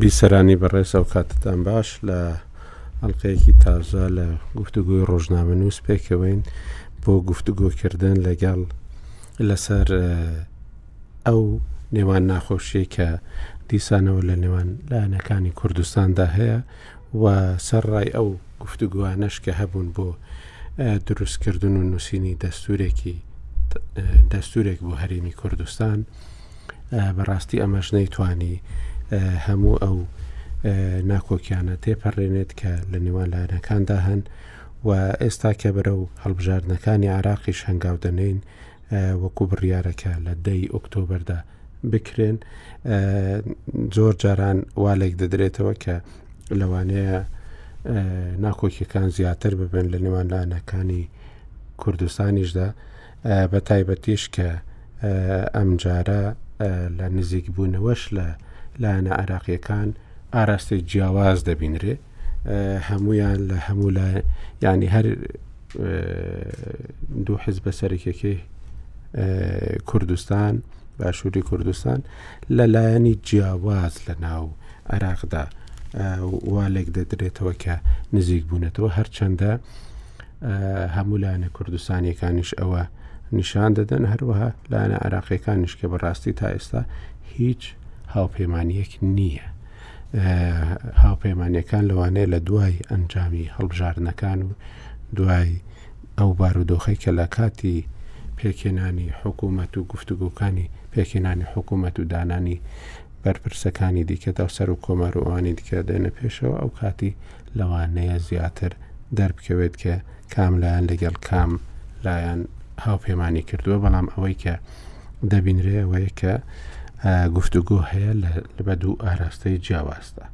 بیسەرانی بەڕێز ئەو کاتتان باش لە ئەڵلقەیەکی تازە لە گفتوگوی ڕۆژنامە نووس پێکەوەین بۆ گفتوگۆکردن لەگەڵ لەسەر ئەو نێوان ناخۆشیە کە دیسانەوە لە نێوان لایەنەکانی کوردستاندا هەیە و سەرڕای ئەو گفتوگۆانەش کە هەبوون بۆ دروستکردن و نووسینی دەستورێکی دەستورێک بۆ هەرێمی کوردستان بەڕاستی ئەمەش نەیتوانی هەموو ئەو ناکۆکیانە تێپەڕێنێت کە لە نێوان لایەنەکاندا هەن و ئێستا کە بەرە و هەڵبژاردنەکانی عراقیش هەنگاو دەنین وەکو بڕیارەکە لە دەی ئۆکتۆبەردا بکرێن زۆر جاران والێک دەدرێتەوە کە لەوانەیە ناکۆکیەکان زیاتر ببن لە نێوان لایەنەکانی کوردستانیشدا بە تایبەتیش کە ئەمجارە لە نزیکبوونەوەش لە لایەنە عراقیەکان ئاراستەی جیاواز دەبینرێ هەمویان لە هەموو لای ینی هەر دوو حز بە سەرکێکی کوردستان باشووری کوردستان لە لایەنی جیاواز لە ناو عراقدا وا لێک دەدرێتەوە کە نزیک بوونەتەوە هەرچەندە هەموو لایەنە کوردستانیەکانیش ئەوە نیشان دەدەن هەروەها لایەنە عراقیەکانیش کە بەڕاستی تا ئێستا هیچ هاوپەیمانیەک نییە. هاوپەیمانیەکان لەوانەیە لە دوای ئەنجامی هەڵبژاردنەکان و دوای ئەو بارودۆخی کە لە کاتی پێکێنانی حکوومەت و گفتوگۆکانی پێکێنانی حکوومەت و دانانی بەرپرسەکانی دیکەدا و سەر و کۆمار و ئەوانی دیکە دێنە پێشەوە ئەو کاتی لەوانەیە زیاتر دەربکەوێت کە کاملایەن لەگەڵ کام لایەن هاوپەیمانانی کردووە بەڵام ئەوەی کە دەبینرێ ئەوەیە کە گفتوگۆ هەیە لە بە دوو ئاراستەی جیاوازدا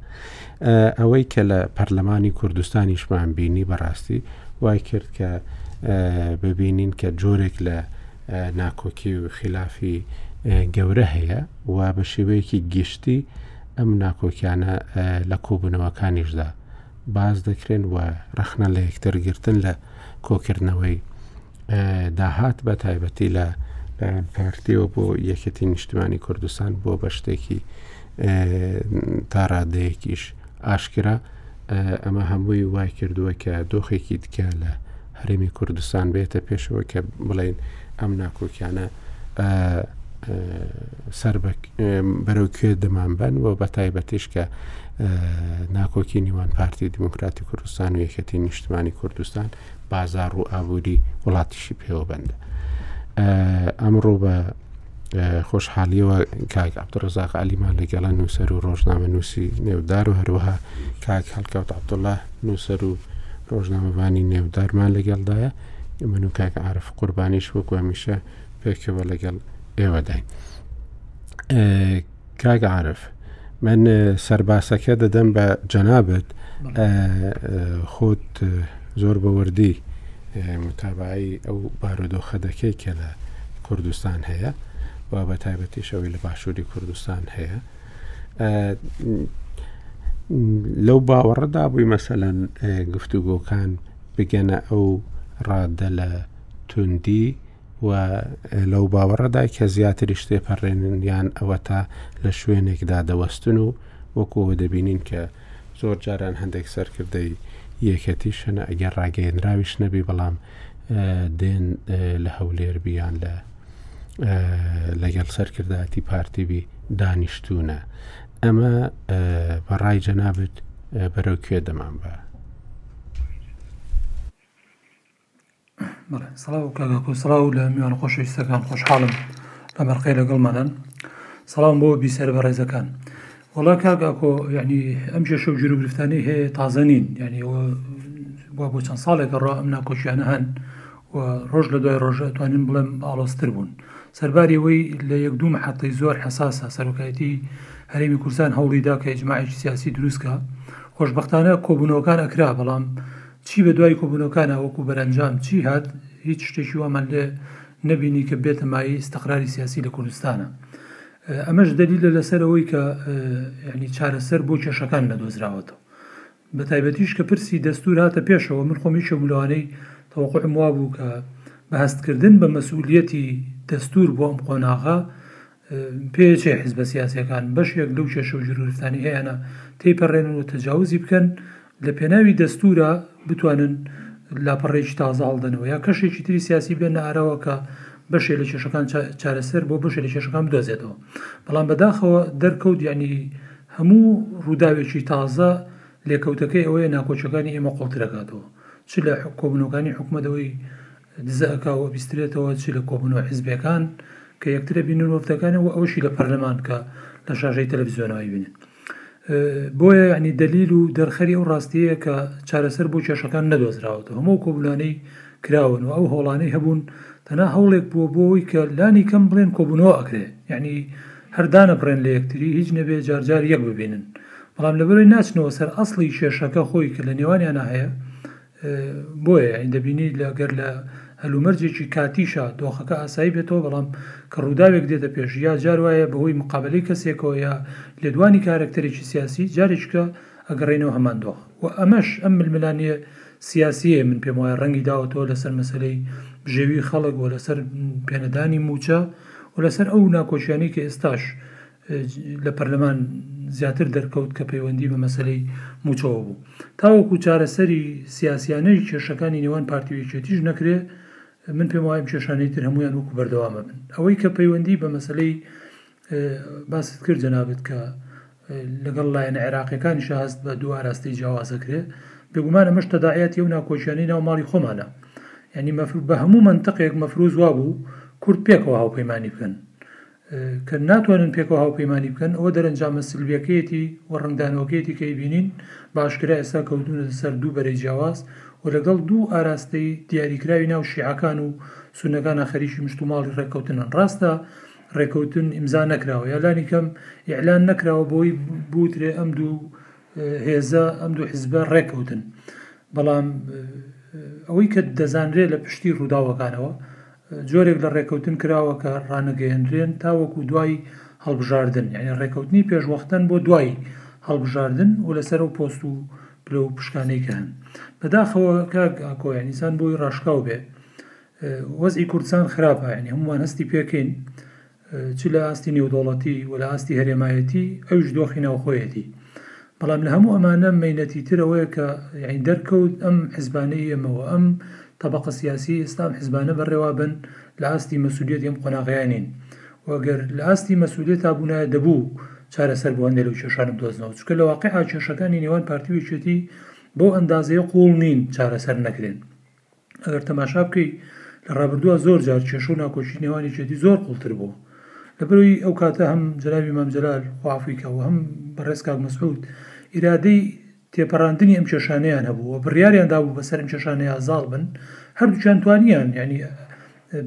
ئەوەی کە لە پەرلەمانی کوردستانیشمان بینی بەڕاستی وای کرد کە ببینین کە جۆرێک لە ناکۆکی و خلافی گەورە هەیە و بە شێوەیەکی گشتی ئەم ناکۆکیانە لە کۆبوونەوەکانیشدا باز دەکرێن و ڕخنە لە یەکترگرتن لە کۆکردنەوەی داهات بە تایبەتی لە لایەن پارتیەوە بۆ یەکێتی نیشتمانی کوردستان بۆ بە شتێکی تاڕادەیەکیش ئاشکرا ئەمە هەمووی وای کردووە کە دۆخێکی تکە لە هەرێمی کوردستان بێتە پێشەوە کە بڵین ئەم ناکۆکیانە سەر بەرەو کوێ دەمانبەن و بە تایبەتیش کە ناکۆکی نیوان پارتی دیموکراتی کوردستان و یەکەتی نیشتمانی کوردستان بازار و ئابووری وڵاتیشی پێوە بندە ئەمڕۆ بە خۆشحالیەوە کاک عبدڕزاق علیمان لە گەڵە نووسەر و ڕۆژنامە نووسی نێودار و هەروەها کاک هەڵکەوت عبدله نووسەر و ڕۆژنامەبانی نێودارمان لەگەڵدایە من و کاک عرف قوربانیش وەکو هەمیشە پێکەوە لەگەڵ ئێوەداین کاک عارف من سەرباسەکە دەدەم بە جەنابت خۆت زۆر بەوردی متابعی ئەو بارودۆخە دەکەی کە لە کوردستان هەیە و بە تایبەتیشەوەی لە باشووری کوردستان هەیە لەو باوەڕدا بووی مەسەەن گفتوگۆکان بگەنە ئەو ڕاددە لە توندی و لەو باوەڕەدای کە زیاتریش تێپەڕێنن یان ئەوەتا لە شوێنێکدا دەوەستن و وەکوەوە دەبینین کە زۆر جاران هەندێک سەرکردەی یەکەتی شەنە ئەگەر ڕاگەیەنراویش نەبی بەڵام دێن لە هەولێر بیان لە لەگەڵ سەرکردایەتی پارتیبی دانیشتونە ئەمە بەڕای جەنابێت بەرەو کوێ دەمان بە بەڵێ سڵاو کاکە کو سڵاو لە میوان خۆشەویستەکان خۆشحاڵم لە بەرقەی لەگەڵمانن سڵاوم بۆ بیسەر بەڕێزەکان وەڵا کاک ئاکۆ یعنی ئەم کێشە و گیرو گرفتانەی هەیە تازە نین یعنی ئەوە وا بۆ چەند ساڵێکە ڕا ئەم ناکۆکیانە هەن و ڕۆژ لە دوای ڕۆژە توانین بڵێم ئاڵۆزتر بوون سەرباری ئەوەی لە یەک دوو محەتەی زۆر حساسە سەرۆکایەتی هەرێمی کوردستان هەوڵیدا کە ئیجماعێکی سیاسی دروستکە خۆشببختانە کۆبوونەوەکان ئەکرا بەڵام چی بە دوای کۆبوونەوەکانا وەکوو بەرەنجام چی هات، هیچ شتێکی وامان لێ نەبینی کە بێتە مایەی ئیستقراری سیاسی لە کوردستانا. ئەمەش دەلیلە لە سەر ئەوەی کە یانی چارەسەر بۆ کێشەکان نەدۆزراوەتەوە. بە تایبەتیش کە پرسی دەستوور هاتە پێشەوە، من خۆم یەکێک بووم لەوانەی تەوەقوعم وابوو کە بە هەست کردن بە مەسئوولییەتی دەستوور بۆ ئەم قۆناغە، پێچێ حزبە سیاسیەکان بەشێک لەو کێشە و گیروگرفتانەی هەیانە تێیپەڕێنن و تەجاوزی بکەن لە پێناوی دەستورا بتوانن لاپەڕەیەکی تازە هەڵدەنەوە یا کەشێکی تری سیاسی بێنە ئاراوە کە بەشێ لە کێشەکان چارەسەر بۆ بەشێ لە کێشەکان بدۆزێتەوە بەڵام بەداخەوە دەرکەوت یعنی هەموو ڕووداوێکی تازە لێکەوتەکەی ئەوەیە ناکۆکیەکانی ئێمە قوڵترەکاتەوە چ لە کۆبنەوەکانی حکومەتەوەی دزە ئەکا و ئەبیسترێتەوە چ لە کۆبوونەوە حیزبیەکان کە یەکتر ئەبینن وەفدەکانیان و ئەوەشی لە پەرلەمان کە لە شاشەی تەلەفزیۆنەوە ئەیبینن بۆیە یعنی دەلیل و دەرخەری ئەو ڕاستیەیە کە چارەسەر بۆ کێشەکان نەدۆزراوەتە هەموو کۆبوونانەی کراون و ئەو هۆڵانەی هەبوون تەنا هەوڵێک بووە بۆەوەی کە لانی کەم بڵێن کۆبوونەوە ئەکرێ یعنی هەردانە بڕێن لە یەکتری هیچ نەبێ جارجار یەک ببینن بەڵام لەبەرەوەی ناچنەوە سەر ئەسڵی کێشەکە خۆی کە لە نێوانیانە هەیە بۆیە دەبینی لە گەر لە هەلومەرجێکی کاتیشا دۆخەکە ئاسایی بێتەوە بەڵام کە ڕووداوێک دێتە پێش یا جار وایە بەهۆی مقابلەی کەسێکەوە یا لێدوانی کارەکتەرێکی سیاسی جارێکیکە ئەگەڕێینەوە هەمان دۆخ و ئەمەش ئەم ململانێ سیاسیەیە من پێم وایە ڕەنگی داوەتەوە لەسەر مەسەلەی بژێوی خەڵک و لەسەر پێنەدانی مووچە و لەسەر ئەو ناکۆکیانەی کە ئێستاش لە پەرلەمان زیاتر دەرکەوت کە پەیوەندی بە مەسەلەی مووچەوە بوو. تاوەکو چارەسەری سیاسیانەی کێشەکانی نێوان پارتی و یەکێتیش نەکرێ، من پێم وایە ئەم کێشانەی تر هەموویان وەکو بەردەوام ئەبن. ئەوەی کە پەیوەندی بە مەسەلەی باست کرد جەنابت کە لەگەڵ لایەنە عێراقیەکانیشە هەست بە دوو ئاراستەی جیاواز ئەکرێ، بێگومان ئەمەش تەداعیاتی ئەو ناکۆکیانەی ناو ماڵی خۆمانە. یانی بە هەموو مەنتقێک مەفروز وابوو کورد پێکەوە هاوپەیمانی بکەن. کە ناتوانن پێکەوە هاوپەیمانی بکەن، ئەوە دەرەنجامە سلبیەکەیەتی و ڕەنگدانەوەکەیەتی کە ئەیبینین، بە ئاشکرا ئێستا کەوتوونەتە سەر دوو بەرەی جیاواز و لەگەڵ دوو ئاراستەی دیاریکراوی ناو شیعەکان و سوننەکانا خەریکی مشتوماڵی ڕێککەوتنن، ڕاستە ڕێککەوتن ئیمزا نەکراوە یا لانیکەم ئیعلان نەکراوە بەوەی بوترێ ئەم دوو هێزە، ئەم دوو حزبە ڕێککەوتن، بەڵام ئەوەی کە دەزانرێ لە پشتی ڕووداوەکانەوە، جۆرێک لە ڕێکەوتن کراوە کە ڕانەگەیەنرێن تاوەکو دوای هەڵبژاردن، یانی ڕێکەوتنی پێشوەختەن بۆ دوای هەڵبژاردن و لەسەر ئەو پۆست و پلە و پشکانەی کە هەن. بەداخەوە کاک ئاکۆ یانی سان بۆی ڕاشکاو بێ وەزعی کوردسان خراپە یانی هەموومان هەستی پێکەین، چ لە ئاستی نێودەوڵەتی و لە ئاستی هەرێمایەتی ئەویش دۆخی ناوخۆیەتی بەڵام لە هەموو ئەمانە مەینەتی تر ئەوەیە کە یعنی دەرکەوت ئەم حزبانەی ئێمە و ئەم تەبەقە سیاسی ئێستا ئەم حزبانە بەڕێوابن لە ئاستی مەسولیەتی ئەم قۆناغەیە نین و گەر لە ئاستی مەسولیەتا بوونایە دەبوو چارەسەر بۆ هەندێک لەو کێشانە بدۆزنەوە چونکە لە واقعا کێشەکانی نێوان پارتی و یەکێتی بەو ئەندازەیە قووڵ نین چارەسەر نەکرێن ئەگەر تەماشا بکەی لە ڕابردووە زۆر جار کێشە و ناکۆکی نێوان یەکێتی زۆر قوڵتر بوو لەبەرەوەی ئەو کاتە هەم جەنابی مام جەلال وعافویکە و هەم بەڕێز کاک مەسعود ئیرادەی تێپەڕاندنی ئەم کێشانەیان هەبوو و بڕیاریان دابوو بەسەر ئەم کێشانەیە زاڵ بن هەردووچیان توانیان یعنی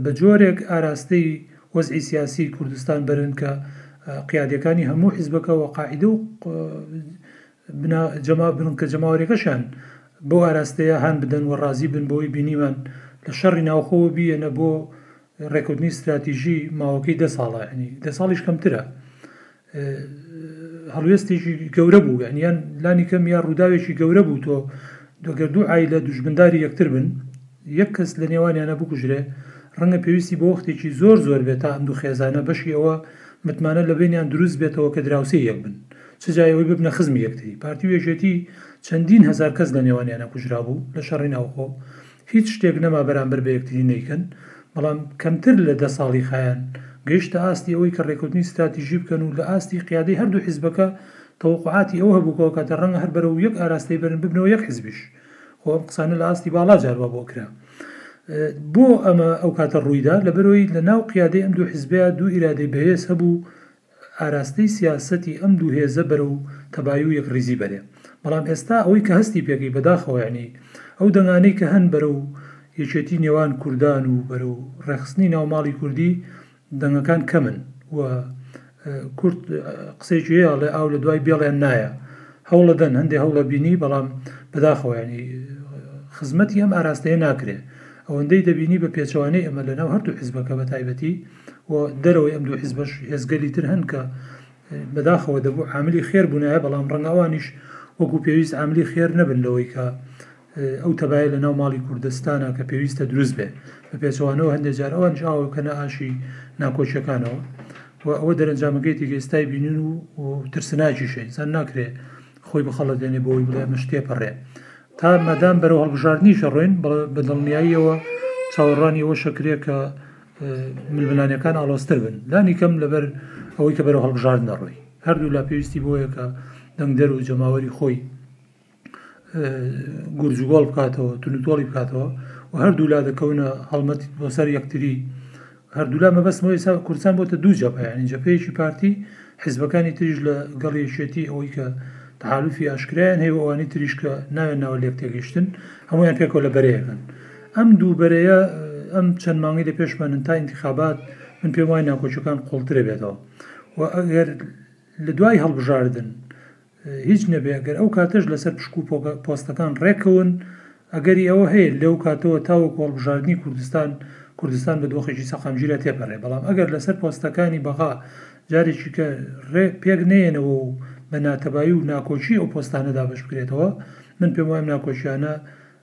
بە جۆرێک ئاراستەی وەزعی سیاسی کوردستان بەرن کە قیادەکانی هەموو حیزبەکە و قاعدە و بنکە جەماوەریەکەشیان بەو ئاراستەیە هان بدەن و ڕازی بن بەوەی بینیمان لە شەڕی ناوخۆوە بیەنە بۆ ڕێکەوتنی ستراتیژی ماوەکەی دە ساڵە ینی دە ساڵیش کەمترە هەڵوێستێکی گەورە بوو یانیان لانی کەم یا ڕووداوێکی گەورە بوو تۆ دەگەر دوو ئای لە دوژمنداری یەکتر بن یەک کەس لە نێوانیانە بکوژرێ ڕەنگە پێویستی بۆ وەختێکی زۆر زۆر بێت تا ئەم دوو خێزانە بەشی ئەوە متمانە لە بینیان دروست بێتەوە کە دراوسێ یەک بن چ جای ئەوەی ببنە خزمی یەکتری. پارتی و یەکێتی چەندین هەزار کەس لە نێوانیانا کوژرابوو لە شەڕی ناوخۆ. هیچ شتێک نەما بەرامبەر بە یەکتری نەیکەن. بەڵام کەمتر لە دە ساڵی خایاند گەیشتە ئاستی ئەوەی کە ڕێکەوتنی ستراتیژی بکەن و لە ئاستی قیادەی هەردوو حیزبەکە تەوەقوعاتی ئەوە هەبوو کە ئەوکاتە ڕەنگە هەر بەرەو یەک ئاراستەی بەرن ببنەوە یەک حیزبیش. خۆ ئەم قسانە لە ئاستی باڵا جار وا بۆ ئەکرا. بۆ ئەمە ئەوکاتە ڕوویدا؟ لەبەرئەوەی لە ناو قیادەی ئەم دوو حیزبەیا دوو ئیرادەی بەهێز هەبوو ئاراستەی سیاسەتی ئەم دوو هێزە بەرەو تەبایی و یەکڕیزی بەرێ. بەڵام ئێستا ئەوەی کە هەستی پێکەی بەداخەوە یەعنی ئەو دەنگانەی کە هەن بەرەو یەکێتی نێوان کوردان و بەرەو ڕێکخستنی ناو ماڵی کوردی دەنگەکان کەمن و کورد قسەیەکی هەیە ئەڵێ ئاو لە دوای بێڵیان نایە هەوڵە دەن هەندێ هەوڵە بینی بەڵام بەداخەوە یەعنی خزمەتی ئەم ئاراستەیە ناکرێ ئەوەندەی دەبینی بە پێچەوانەی ئەمە لە ناو هەردوو حزبەکە بە تایبەتی و دەرەوەی ئەم دوو حیزبەش هێزگەلی تر هەن کە بەداخەوە دەبوو عاملی خێر بوونایە بەڵام ڕەنگە ئەوانیش وەکو پێویست عاملی خێر نەبن لەوەی کە ئەو تەبایە لە ناو ماڵی کوردستانە کە پێویستە دروست بێ بە پێچەوانەوە هەندێک جار ئەوان ژاوە کە نەئاشی ناکۆچەکانەوە و ئەوە دەرەنجامەکەیتی ئێستای بینین و ترسناکی شەی زان ناکرێ خۆی بخەڵەتێنێ بۆی بڵێ مشتێ پەڕێ تا مادام بەرەو هەڵبژاردنیشە ڕۆین بە دڵنیاییەوە چاوەڕانی ئەوە شەکرێ کە ململانێکان ئاڵۆزتر بن لانیکەم لەبەر ئەوەی کە بەرەو هەڵبژارد نەڕۆی هەردوو لا پێویستی بۆیە کە دەنگدەر و جەماوەری خۆی گورجگۆڵ بکاتەوە تونوتۆڵی بکاتەوە و هەردوو لا دەکەونە هەڵمەت بۆ سەر یەکتری هەردوولا مەبەستمەوەی سا کوردستان بۆتە دوو جەپیانی جەپەیەکی پارتی حزبەکانی تریش لە گەڵیشێتی ئەوەی کە تحالفی ئاشکرایان هەیە ئەوانی تریشکە ناوێن ناوە لێک تێگەشتن هەمویان پێکەوە لە بەرەیەکەن ئەم دوو بەرەیە ئەم چەند مانگەی لە پێشمانن تا ئینتیخابات من پێم وای ناکۆکیەکان قوڵترە بێتەوە و ئەگەر لە دوای هەڵبژاردن هیچ نەبێ ئەگەر ئەو کاتەش لەسەر پشک و پۆستەکان ڕێکەون ئەگەری ئەوە هەیە لەو کاتەوە تاوە کۆڵبژاردننی کوردستان کوردستان بە دۆخێکی سەقامگیرە تێپەڕێ بەڵام ئەگەر لەسەر پۆستەکانی بەغا جارێکی کە ڕێ پێک نێنەوە و بە ناتەبایی و ناکۆکی ئەو پۆستانە دابش بکرێتەوە من پێم وایم ناکۆکیانە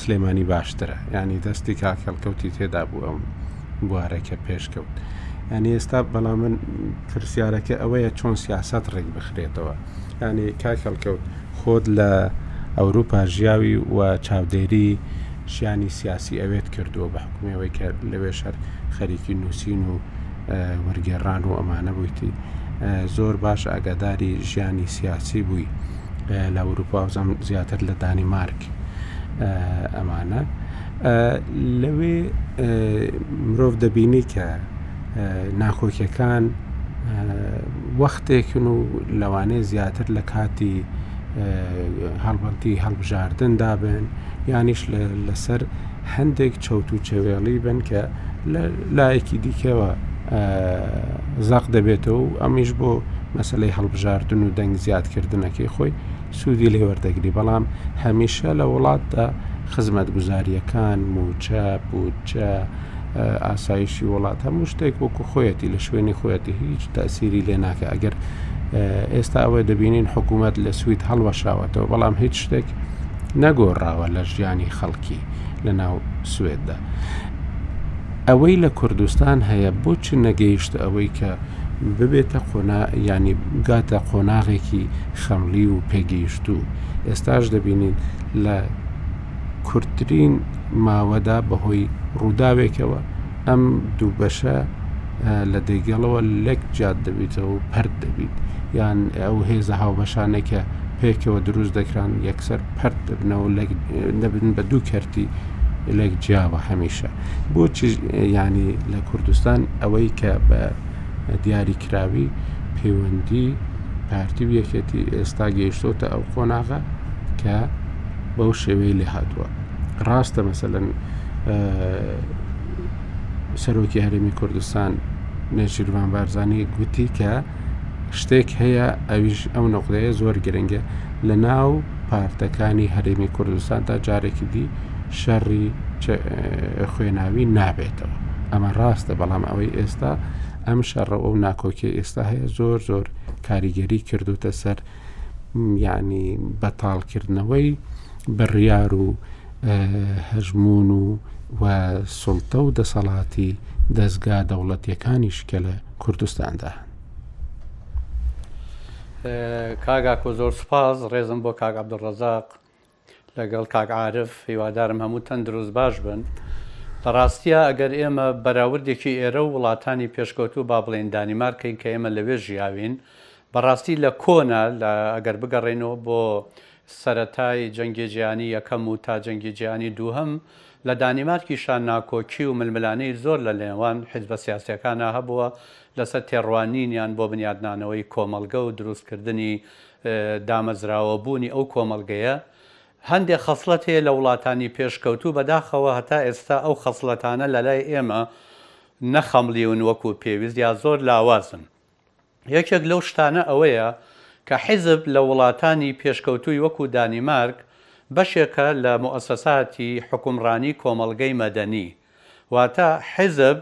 سلێمانی باشترە ینی دەستی کاک هێڵکەوتی تێدا بوو ئەم بوارەکە پێشکەوت ینی ئێستا بەڵا من پرسیارەکە ئەوەیە چۆن سیاست ڕێک بخرێتەوە ینی کاک هەڵکەوت خۆت لە ئەوروپا ژیاوی و چاودێری ژیانی سیاسی ئەوێت کردووە بە حکومەوەی کە لەوێ شەر خەریکی نووسین و وەرگێڕان و ئەمانە بوویتی زۆر باش ئاگاداری ژیانی سیاسی بووی لە ئەوروپاوزەم زیاتر لە دانی مارک ئەمانە لەوێ مرۆڤ دەبینی کە ناکۆکیەکان وەختێکن و لەوانەیە زیاتر لە کاتی هەڵبەتی هەڵبژاردن دابن یانیش لەسەر هەندێک چەوت و چەوێڵی بن کە لە لایەکی دیکەوە زەق دەبێتەوە و ئەمیش بۆ مەسلەی هەڵبژاردن و دەنگ زیادکردنەکەی خۆی سوودی لێ وەردەگری بەڵام هەمیشە لە وڵاتدا خزمەت گوزاریەکان موچە بودجە ئاسایشی وڵات هەموو شتێک وەکو خۆیەتی لە شوێنی خۆیەتی هیچ تاسیری لێ ناکە ئەگەر ئێستا ئەوە دەبینین حکوومەت لە سوید هەڵوەشاوەتەوە بەڵام هیچ شتێک نەگۆڕاوە لە ژیانی خەڵکی لە ناو سوێددا ئەوەی لە کوردستان هەیە بۆ چ نەگەیشتە ئەوەی کە ببێتە قۆنا ینی بگاتە قۆناغێکی خەملی و پێگەیشتوو ئێستاش دەبینین لە کورتترین ماوەدا بەهۆی ڕووداوێکەوە ئەم دوو بەشە لە دەیگەڵەوە لەک جات دەبیتەوە و پرد دەبیت یان ئەو هێزە هاوبەشانێک کە پێکەوە دروست دەکران یەکسەر پرد دەبنەوە لەک دەبن بە دوو کەرتی لەک جیاوە هەمیشە بۆچی ینی لە کوردستان ئەوەی کە بە دیاری کراوی پەیوەندی پارتی و یەکێتی ئێستا گەیشتۆتە ئەو قۆناغە کە بەو شێوەی لێ هاتووە ڕاستە مەسەەن سەرۆکی هەرێمی کوردستان نێچیرڤان بارزانانی گوتی کە شتێک هەیە ئەویش ئەو نقدەیە زۆر گرنگە لە ناو پارتەکانی هەرێمی کوردستان تا جارێکی دی شەڕی خوێناوی نابێتەوە ئەمە ڕاستە بەڵام ئەوەی ئێستا ئەم شەڕە ئەو ناکۆکی ئێستا هەیە زۆر زۆر کاریگەری کردوتە سەر یەعنی بەتاڵ کردنەوەی بڕیار و هەژموون و و سڵتە و دەسەڵاتی دەستگا دەوڵەتیەکانی شکە لە کوردستاندا هەن کاگاکۆ زۆر سپاس ڕێزم بۆ کاگابدڕەزاق لەگەڵ کاک عارف هیوادارم هەموو تەندروست باش بن لەڕاستیا ئەگەر ئێمە بەراوردێکی ئێرە و وڵاتانی پێشکەوتوو با بڵێن دانیمارکەین کە ئێمە لەوێ ژیاوین بەڕاستی لە کۆنا لە ئەگەر بگەڕێنەوە بۆ سەرەتای جەنگی جیهانی یەکەم و تا جەنگی جیهانی دووهەم لە دانیمارکیشا ناکۆکی و ململانەی زۆر لە لێوان حیزبە سیاسیەکانا هەبووە لەسەر تێڕوانینیان بۆ بنیادنانەوەی کۆمەڵگە و دروستکردنی دامەزراوەبوونی ئەو کۆمەڵگەیە هەندێ خەسڵەت هەیە لە وڵاتانی پێشکەوتوو بەداخەوە هەتا ئێستا ئەو خەسڵەتانە لەلای ئێمە نەخەمڵیون وەکو پێویست یا زۆر لاوازن یەکێک لەو شتانە ئەوەیە کە حیزب لە وڵاتانی پێشکەوتووی وەکو دانیمارک بەشێکە لە موئەسەساتی حوکمڕانی کۆمەڵگەی مەدەنی واتە حیزب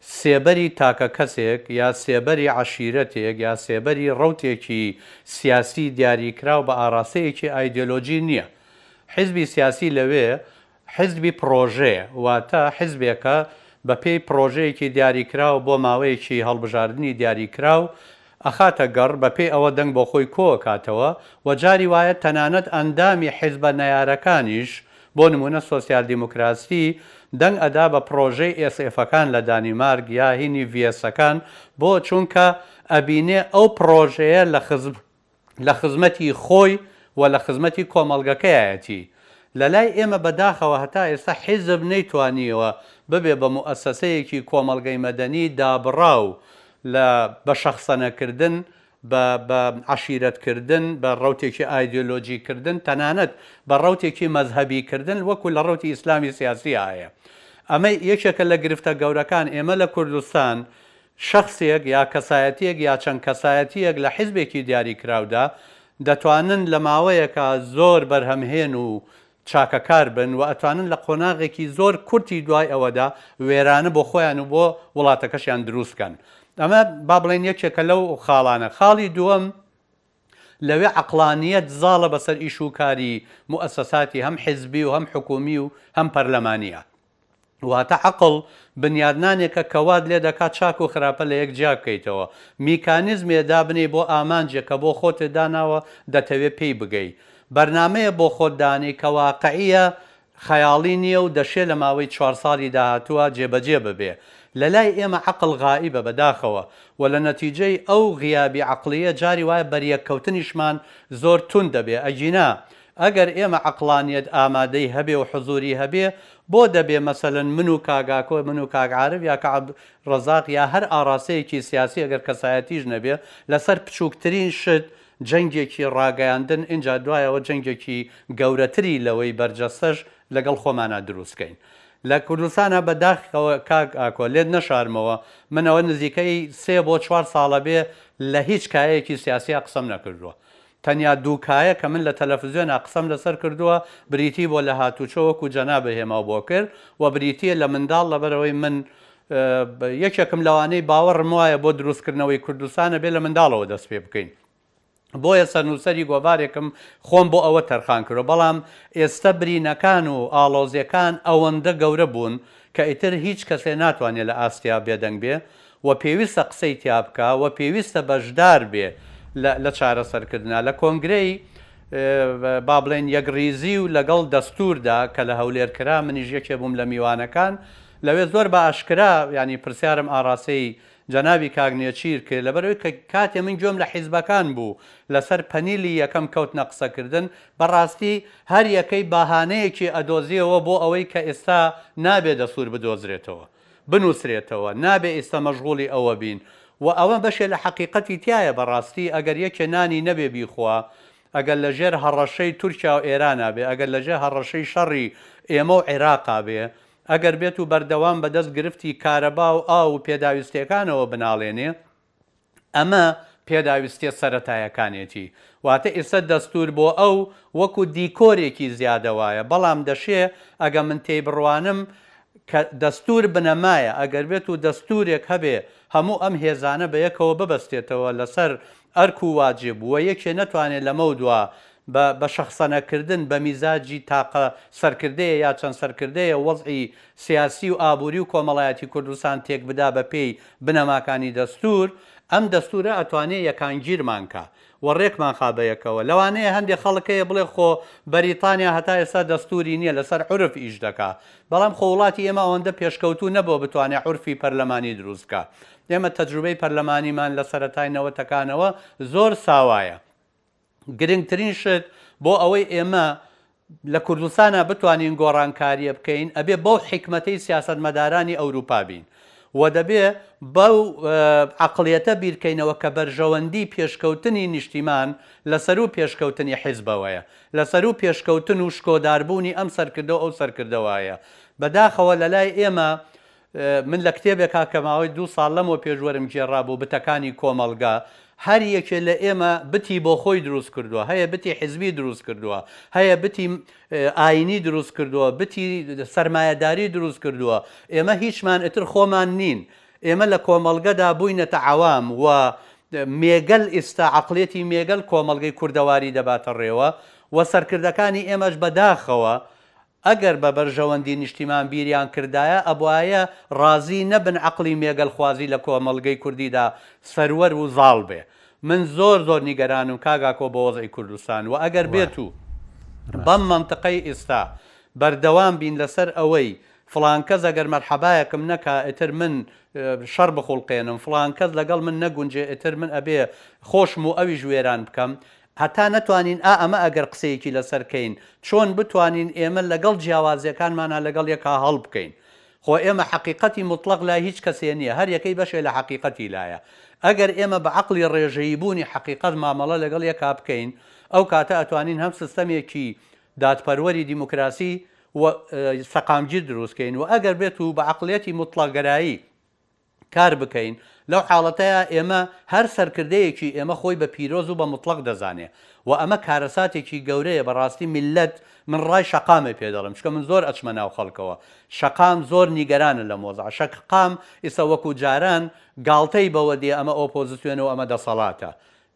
سێبەری تاکەکەسێک یا سێبەری عەشیرەتێک یا سێبەری ڕەوتێکی سیاسی دیاریکراو بە ئاڕاستەیەکی ئایدیۆلۆژی نییە. حیزبی سیاسی لەوێ حیزبی پڕۆژەیە، واتە حیزبێکە بەپێی پڕۆژەیەکی دیاریکراو بۆ ماوەیەکی هەڵبژاردنی دیاریکراو، ئەخاتە گەڕ بەپێی ئەوە دەنگ بۆخۆی کۆئەکاتەوە و جاری وایە تەنانەت ئەندامی حیزبە نەیارەکانیش بۆ نموونە سۆسیال دیموکراسی دەنگ ئەدا بە پڕۆژەی ئێس ئێفەکان لە دانیمارک یا هینی ڤییەسەکان بۆ چونکە ئەبینێ ئەو پڕۆژەیە لە خزم لە خزمەتی خۆی و لە خزمەتی کۆمەڵگەکەیایەتی لەلای ئێمە بەداخەوە هەتا ئێستا حیزب نەیتوانییەوە ببێ بە موئەسەسەیەکی کۆمەڵگەی مەدەنی دابڕاو لە بە شەخسەنە کردن، بە بە عەشیرەت کردن، بە ڕەوتێکی ئایدیۆلۆژی کردن، تەنانەت بە ڕەوتێکی مەزهەبی کردن وەکو لە ڕەوتی ئیسلامی سیاسییا هەیە. ئەمە یەکێکە لە گرفتە گەورەکان، ئێمە لە کوردستان شەخسێک یا کەسایەتیەک یا چەند کەسایەتیەک لە حیزبێکی دیاری کراودا دەتوانن لە ماوەیەکا زۆر بەرهەمهێن و چاکەکار بن و ئەتوانن لە قۆناغێکی زۆر کورتی دوای ئەوەدا وێرانە بۆ خۆیان و بۆ وڵاتەکەشیان دروست بکەن. ئەمە با بڵێین یەکێکە لەو خاڵانە. خاڵی دووەم لەوێ عەقڵانییەت زاڵە بەسەر ئیش و کاری موئەسەساتی هەم حیزبی و هەم حکوومی و هەم پەرلەمانییە. واتە عەقڵ بنیادنانێکە کە وات لێ دەکات چاک و خراپە لە یەک جیا بکەیتەوە، میکانیزمێ دابنێی بۆ ئامانجێک کە بۆ خۆتت داناوە دەتەوێ پێی بگەی. بەرنامەیە بۆ خۆت دانێی کە واقعییە، خەیاڵی نییە و دەشێ لە ماوەی چوار ساڵی داهاتووە جێبەجێ ببێ. لە لای ئێمە عەقڵ غائیبە بە داخەوە و لە نەتیجەی ئەو غیابی عەقڵییە جاری وایە بەریەککەوتنیشمان زۆر توند دەبێ ئەگینا ئەگەر ئێمە عەقڵانیەت ئامادەی هەبێ و حزوری هەبێ بۆ دەبێ مەسەلەن من و کاک ئاکۆ من و کاک عارف یا کە عبد رزاق یا هەر ئاڕاستەیەکی سیاسی ئەگەر کەسایەتیش نەبێ لەسەر پچوکترین شت جەنگێکی ڕاگەیاندن ئینجا دوایەوە جەنگێکی گەورەتری لەوەی بەرجەستەش لەگەڵ خۆمانا دروست کەین لە کوردستانا بە داخەوە کاک ئاکۆ لێت نەشارمەوە من ئەوە نزیکەی سێ بۆ چوار ساڵە بێ لە هیچ کایەیەکی سیاسیا قسەم نەکردوە تەنیا دوو کایە کە من لە تەلەفزیۆنا قسەم لەسەر کردووە بریتی بووە لە هاتووچۆ وەکو جەنابی هێماو بۆکر و بریتیە لە منداڵ لەبەرئەوەی من یەکێکم لەوانەی باوەڕم وایە بۆ دروستکردنەوەی کوردستان ئەبێ لە منداڵەوە دەست پێ بکەین بۆیە سەرنووسەری گۆڤارێکم خۆم بۆ ئەوە تەرخان کردو بەڵام ئێستە برینەکان و ئاڵۆزیەکان ئەوەندە گەورە بوون کە ئیتر هیچ کەسێ ناتوانێت لە ئاستیا بێدەنگ بێ و پێویستە قسەی تیا بکا و پێویستە بەشدار بێ لە لە چارەسەرکردنا لە کۆنگرەی با بڵێن یەکڕیزی و لەگەڵ دەستووردا کە لە هەولێر کرا منیش یەکێ بووم لە میوانەکان لەوێ زۆر بە ئاشکرا یانی پرسیارم ئاڕاستەی جەنابی کاک نێچیر کرد لەبەر ئەوی کە کاتێ من گوێم لە حیزبەکان بوو لەسەر پەنیلی یەکەم کەوتنە قسەکردن بە ڕاستی هەر یەکەی باهانەیەکی ئەدۆزیەوە بۆ ئەوەی کە ئێستا نابێ دەستوور بدۆزرێتەوە بنوسرێتەوە نابێ ئیستا مەژغوڵی ئەوە بین وە ئەوە بەشێ لە حەقیقەتی تیایە بەڕاستی ئەگەر یەکێ نانی نەبێ بیخوا ئەگەر لە ژێر هەڕەشەی تورکیا و ئێرانا بێ ئەگەر لە ژێ هەڕەشەی شەڕی ئێمە و عیراقا بێ ئەگەر بێت و بەردەوام بە دەست گرفتی کارەبا و ئاو و پێداویستێکانەوە بناڵێنێ ئەمە پێداویستیە سەرەتایەکانێتی، واتە ئیستا دەستور بۆ ئەو وەکو دیکۆرێکی زیادە وایە، بەڵام دەشێ ئەگە من تێی بڕوانم کە دەستور بنەمایە، ئەگەر بێت و دەستورێک هەبێ هەموو ئەم هێزانە بەیەکەوە ببەستێتەوە لەسەر ئەرک و واجب و یەکێ نەتوانێ لەمەودوا بە بە شەخسەنەکردن، بە میزاجی تاقە سەرکردەیە یا چەند سەرکردەیە وەزعی سیاسی و ئابووری و کۆمەڵایەتی کوردستان تێکبدا بە پێی بنەماکانی دەستوور، ئەم دەستوورە ئەتوانێ یەکانگیرمان کا و رێکمانخا بە یەکەوە. لەوانەیە هەندێ خەڵک هەیە بڵێ خۆ بەریتانیا هەتا ئێستا دەستووری نییە، لەسەر عورف ئیش دەکا. بەڵام خۆ وڵاتی ئێمە ئەوەندە پێشکەوتوو نەبووە بتوانێ عورفی پەرلەمانی دروست بکا. ئێمە تەجروبەی پەرلەمانیمان لە سەرەتای نەوەتەکانەوە زۆر ساوایە. گرنگترین شت بۆ ئەوەی ئێمە لە کوردستانا بتوانین گۆڕانکارییە بکەین ئەبێ بەو حیکمەتەی سیاسەتمەدارانی ئەوروپا بین و دەبێ بەو عقلیەتە بیرکەینەوە کە بەرژەوەندی پێشکەوتنی نیشتیمان لە سەروو پێشکەوتنی حیزبەوەیە لە سەروو پێشکەوتن و شکۆداربوونی ئەم سەرکردە و ئەو سەرکردەوەیە بەداخەوە لەلای ئێمە من لە کتێبێکا کە ماوەی دوو ساڵ لەمەو پێش وەرم گێڕا بۆ بتەکانی کۆمەڵگا، هەر یەکێ لە ئێمە بتی بۆ خۆی دروست کردووە، هەیە بتی حیزبی دروست کردووە، هەیە بتی ئایینی دروست کردووە، بتی سەرمایەداری دروست کردووە، ئێمە هیچمان ئیتر خۆمان نین، ئێمە لە کۆمەڵگەدا بووینەتە عەوام و مێگەل، ئیستا عەقڵیەتی مێگەل کۆمەڵگەی کوردەواری دەباتە ڕێوە و سەرکردەکانی ئێمەش بە داخەوە ئەگەر بە بەرژەوەندی نیشتیمان بیریان کردایە ئەبوایە ڕازی نەبن عەقڵی مێگەل خوازی لە کۆمەڵگەی کوردیدا سەروەر و زاڵ بێ من زۆر زۆر نیگەرانم کاک ئاکۆ بۆ وەزعی کوردستان وە ئەگەر وە بێتو بەم ڕاستە. مەنتقەی ئیستا بەردەوام بین لەسەر ئەوەی فڵان کەس ئەگەر مەرحەبایەکم نەکا ئیتر من شەڕ بخوڵقێنم فڵان کەس لەگەڵ من نەگونجێ ئیتر من ئەبێ خۆشم و ئەویش وێران بکەم هەتا نەتوانین ئا ئەمە ئەگەر قسەیەکی لەسەر کەین چۆن بتوانین ئێمە لەگەڵ جیاوازیەکانمانا لەگەڵ یەکا هەڵ بکەین خۆ ئێمە حەقیقەتی موتڵەق لای هیچ کەسێ نیە هەر یەکەی بەشێ لە حەقیقەتی لایە ئەگەر ئێمە بە عەقڵی ڕێژەیی بوونی حەقیقەت مامەڵە لەگەڵ یەکا بکەین ئەو کاتە ئەتوانین هەم سستەمێکی دادپەروەری دیموکراسی و سەقامگیر دروست کەین و ئەگەر بێتوو بە عەقڵیەتی موتڵەقگەرایی کار بکەین، لەو حاڵەتەیا ئێمە هەر سەرکردەیەکی ئێمە خۆی بە پیرۆز و بە موتڵەق دەزانێ و ئەمە کارەساتێکی گەورەیە بەڕاستی میللەت من ڕای شەقامێ پێ دەڵێم چونکە من زۆر ئەچمە ناو خەڵکەوە شەقام زۆر نیگەرانە لەم وەزعە شەکقام ئیستا وەکو جاران گاڵتەی بەوە دێ ئەمە ئۆپۆزسیۆنە و ئەمە دەسەڵاتە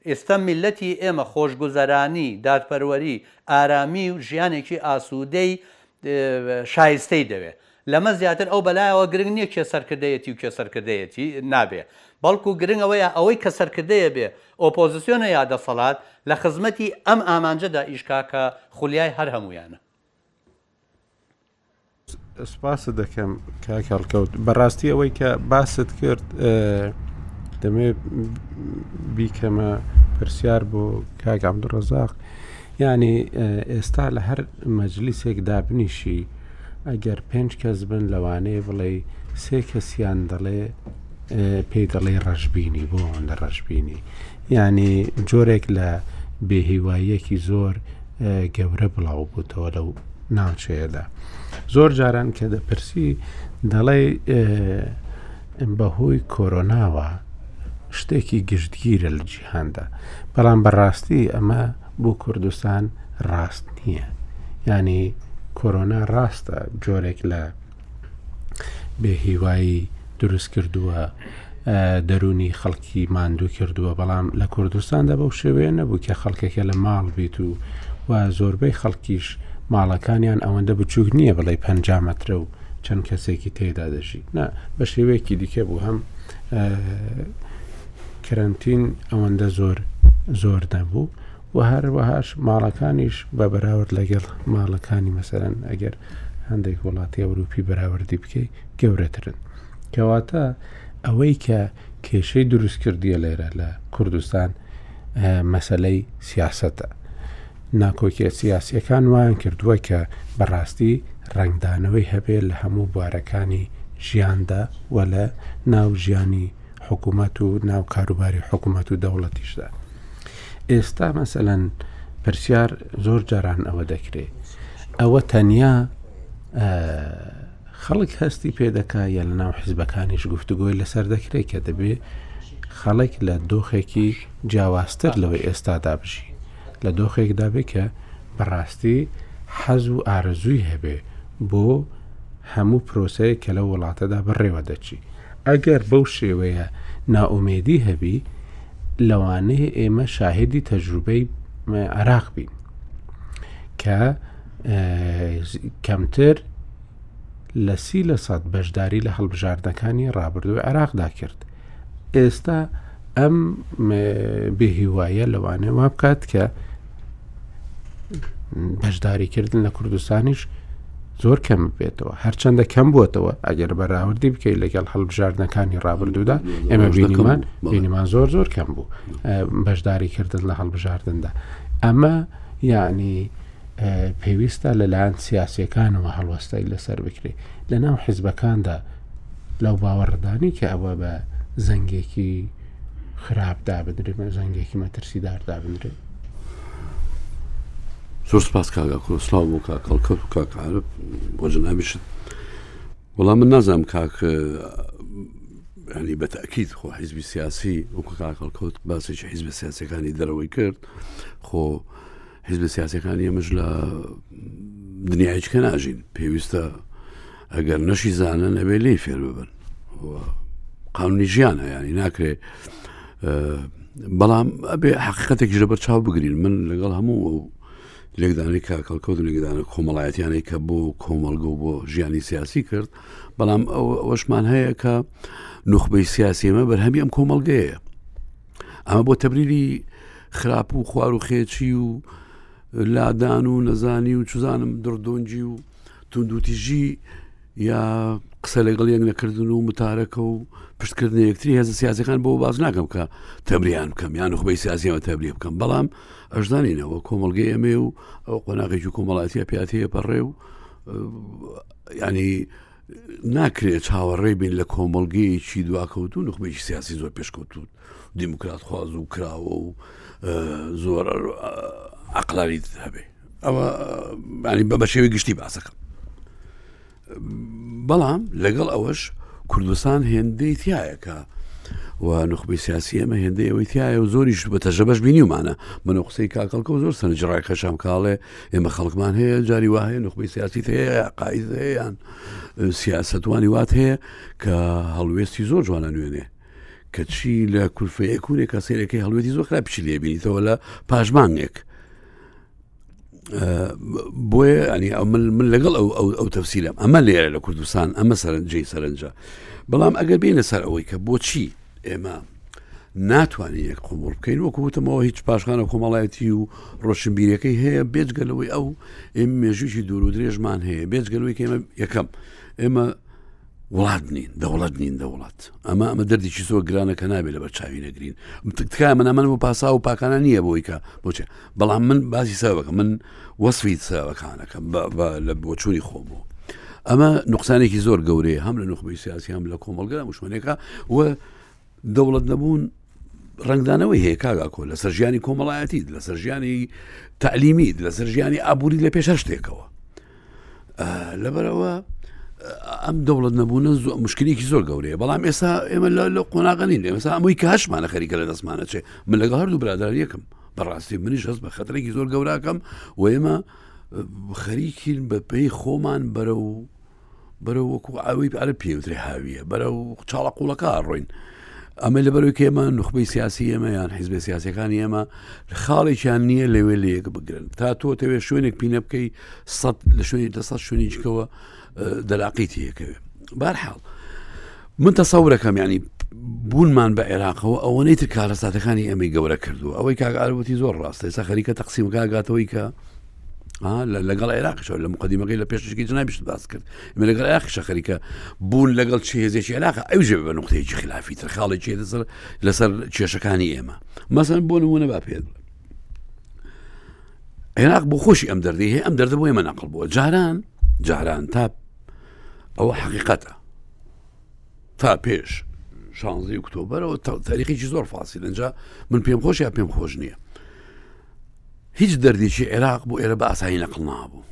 ئێستا میللەتی ئێمە خۆشگوزەرانی، دادپەروەری، ئارامی و ژیانێکی ئاسوودەی شایستەی دەوێ. لەمە زیاتر ئەو بەلایەوە گرنگ نیە کێ سەرکردەیەتی و کێ سەرکردەیەتی نابێ. بەڵکو گرنگ ئەوەیە ئەوەی کە سەرکردەیە بێ ئۆپۆزسیۆنە یا دەسەڵات لە خزمەتی ئەم ئامانجەدا ئیشکا کە خولیای هەر هەموویانە. سپاست دەکەم کاک هەڵکەوت بەڕاستی ئەوەی کە باست کرد دەمێ بیکەمە پرسیار بۆ کاک عبدڕزاق ینی ئێستا لە هەر مەجلیسێک دابنیشی ئەگەر پێنج کەس بن لەوانەیە بڵێ سێ کەسیان دەڵێ پێی دەڵێ ڕەشببینی بۆ ئەوەندە ڕەشببینی ینی جۆرێک لە بێهیواییەکی زۆر گەورە بڵاو بووتەوە لەو ناوچەیەدا زۆر جاران کە دەپرسی دەڵێ بەهۆی کۆرۆناوە شتێکی گشتگیرە لە جیهاندا بەڵام بەڕاستی ئەمە بۆ کوردستان ڕاست نییە ینی کۆرۆنا ڕاستە جۆرێک لە بێ هیوایی دروست کردووە دەرونی خەڵکی ماندوو کردووە بەڵام لە کوردستاندا بەو شێوەیە نەبوو کە خەڵکەکە لە ماڵ بیت و و زۆربەی خەڵکیش ماڵەکانیان ئەوەندە بچووک نییە بڵێ پ مەترە و چەند کەسێکی تێدا دەژی نا بە شێوەیەکی دیکە بوو هەم کرەنتین ئەوەندە زۆر زۆر نەبوو و هەروەهاش ماڵەکانیش بە بەراورد لەگەڵ ماڵەکانی مەسەرەن ئەگەر هەندێک وڵاتی ئەوروپی بەراوردی بکەی گەورەترن کەواتە ئەوەی کە کێشەی دروست کردیە لێرە لە کوردستان مەسلەی سیاستە ناکۆکیە سیاسیەکان وایان کردووە کە بەڕاستی ڕنگدانەوەی هەبێ لە هەموو بوارەکانی ژیاندا و لە ناو ژیانی حکوومەت و ناو کاروباری حکوومەت و دەوڵەتیشدا. ئێستا مەسەەن پرسیار زۆر جاران ئەوە دەکرێت ئەوە تەنیا خەڵک هەستی پێ دەکا یا لە ناو حیزبەکانیش گفتوگۆی لەسەر دەکرێت کە دەبێ خەڵک لە دۆخێکی جیاوازتر لەوەی ئێستادا بژی لە دۆخێکدا بێ کە بەڕاستی حەز و ئارەزووی هەبێ بۆ هەموو پرۆسەیە کە لە وڵاتەدا بڕێوە دەچی ئەگەر بەو شێوەیە ناومێدی هەبی لەوانەیە ئێمە شاهدی تەجروبەی عراق بین کە کەمتر لە سی لە سەد بەشداری لە هەڵبژاردنەکانی ڕابردوو عێراقدا کرد ئێستا ئەم بێهیوایە لەوانێ وا بکات کە بەشداریکردن لە کوردستانیش زۆر کەم بێتەوە هەرچەندە کەم بووتەوە ئەگەر بەراوردی بکەیت لەگەڵ هەڵبژاردنەکانی ڕابردوودا ئێمە بینیمان بینیمان زۆر زۆر کەم بوو بەشداریکردن لە هەڵبژاردندا ئەمە یعنی پێویستە لەلایەن سیاسەکانەوە هەڵوەستای لەسەر بکرێت لەناو حزبەکاندا لەو باوەڕدانی کە ئەوە بە زەنگێکی خراپ دابدرێت بە زەنگێکی مەترسیدار دابدرێت زۆر سپاس کاگا کۆ سلااو بۆ کا کەڵکەت و کاک عرب بۆ جنابیشت وەڵام من نازانم کاک ینی بە تاکیید خۆ حیزبی سیاسی وکو کاکەڵکەوت باسێکی حیزبە سیاسەکانی دەرەوەی کرد خۆ حیزبە سیاسەکان ئێمەش لە دنیایچکە ناژین پێویستە ئەگەر نەشی زانن ئەبێ لی فێر ببن قانونی ژیان هەیەنی ناکرێ بەڵام ئەبێ حقیقەتێک ژە بەر چاو بگرین من لەگەڵ هەموو ئەو لێکدانی کاکەڵکەوت لێکدانە کۆمەڵایەتیانەی کە بۆ کۆمەلگە و بۆ ژیانی سیاسی کرد بەڵام ئەوەشمان هەیە کە نخبەی سیاسیمە بەرهەمی ئەم کۆمەلگەیە ئەمە بۆ تەبریری خراپ و خوار و خێچی و لادان و نەزانی و چزانم دڕدۆنجی و توندوتیژی یا قسە لەگەڵ یەک نەکردن و متارەکە و پشتکردن یەکتری هێز سیاسەکان بۆ باز ناکەم کە تەبریان بکەم یان خبەی سیاسیەوە تەبری بکەم بەڵام ئەشدانینەوە کۆمەلگەی ئەمێ و ئەو قۆناغێکی کۆمەڵاتیە پیاتەیە پەڕێ و ینی ناکرێت چاوەڕێ بین لە کۆمەڵگەیەکی دواکەوتو نخمێکی سیاسی زۆر پێشکەوتوت دیموکرات خواز و کراوە و زۆر عقلانی هەبێ ئەوە بانی بە بەشێوی گشتی باسەکەم بەڵام لەگەڵ ئەوەش کوردستان هێندەی تایەکە و نخبەی سیاسی ئەمە هێندەی ئەوەی تایە و زۆریش بە تەژەبەش بینیمانە منە قسەی کاکەڵکە و زۆر سەرنجڕای خەشام کاڵێ ئێمە خەڵکمان هەیە جاری وایە نخبەی سیاسی هەیە قاید هەیەیان سیاستوانی وات هەیە کە هەڵوێستی زۆر جوانە نوێنێ کەچی لە کورفەیە کوونێک کە سێرەکەی هەڵوێتی زۆر خراپی لێبییتەوە لە پاشمانێک بۆیە ئەنی ئەو من لەگەڵ ئەو ئەو تەفسیرم ئەمە لێرە لە کوردستان ئەمە سەرنجەی سەرنجە بەڵام ئەگەر بینە سەر ئەوەی کە بۆچی ئێمە ناتوانین یەک قوبول بکەین وەکو وتمەوە هیچ پاشخانە کۆمەڵایەتی و ڕۆشنبیرەکەی هەیە بێجگەلەوەی ئەو ئێمە مێژووی دوور و درێژمان هەیە بێجگەلەوەی کەمە یەکەم ئێمە وڵات نین دەوڵەت نین دەوڵات ئەمە ئەمە دەردێکی زۆر گرانە کە نابێت لە بە چاوی نەگرین تکا منەمەن بۆ پاسا و پاکانە نییە بۆی کە بۆچێ بەڵام من باسی ساوەکە من وەسفی ساوەکانەکە لە بۆچووی خۆم بوو ئەمە نقصانێکی زۆر گەورەیە هەم لە نخبەی سیاسی هەم لە کۆمەلگەرا مشمەنێکە و دەوڵەت نەبوون ڕنگدانەوەی هەیە کاگاکۆ لەسەر ژیانی کۆمەڵایەتیت لەسەر ژیانی تعلیمیت لەسەر ژیانی ئابووری لە پێش شتێکەوە لەبەرەوە ئەم دەوڵەت نەبوونە مشکلێکی زۆر گەورەیە بەڵام ئێستا ئێمە لە قۆناغە نین ئێمەسا ئەمەی کە هەشمانە خەریکە لە دەستمانە چێ من لەگە هەردوو براداریەکەم بەڕاستی منیش هەست بە خەترێکی زۆر گەوراکەم و ئێمە خەریکین بە پێی خۆمان بەرە و بەرەو وەکو ئەوەی ئەرە پێوترێ هاویە بەرەو چاڵە قوڵەکە ڕۆین ئەمە لە بەرەوەی ئێمە نخبەی سیاسی ئێمە یان حیزبە سیاسەکانی ئێمە خاڵێکیان نییە لەوێ لە یەک بگرن تا تۆ تەوێ شوێنێک پینە بکەی سەد لە شوێنی دە سەد شوێنی جکەوە دەلاقی تیەکەوێ بارحاڵ من تەسەورەکەم ینی بوونمان بە عێراقەوە ئەوە نەیتر کارەساتەکانی ئەمەی گەورە کردو ئەوەی کاگەعاروتی زۆر ڕاستە ئێستا خەریکە تەقسیمگا گاتەوەی کە لەگەڵ عێراقشەوە لە مقدمەکەی لە پێششکی جنابیشت باس کرد من لەگەڵ عێراقشە خەریکە بوون لەگەڵ چی هێزێکی عێراق ئەو ژێ بە نقطەیەکی خلافی تر خاڵێکی لەسەر لەسەر کێشەکانی ئێمە مەسەن بۆ نمونە با پێ عێراق بۆ خۆشی ئەم دەردی هەیە ئەم دەردە بۆ ئێمە نەقل بووە جاران جاران تا ئەوە حقیقەتە تا پێش شانزی ئۆکتۆبرەوە تاریخێکی زۆر فاسی لەجا من پێم خۆش یا پێم خۆش نییە هیچ دەردێکی عێراق بۆ ئێرە بە ئاسایی نەقل نابوو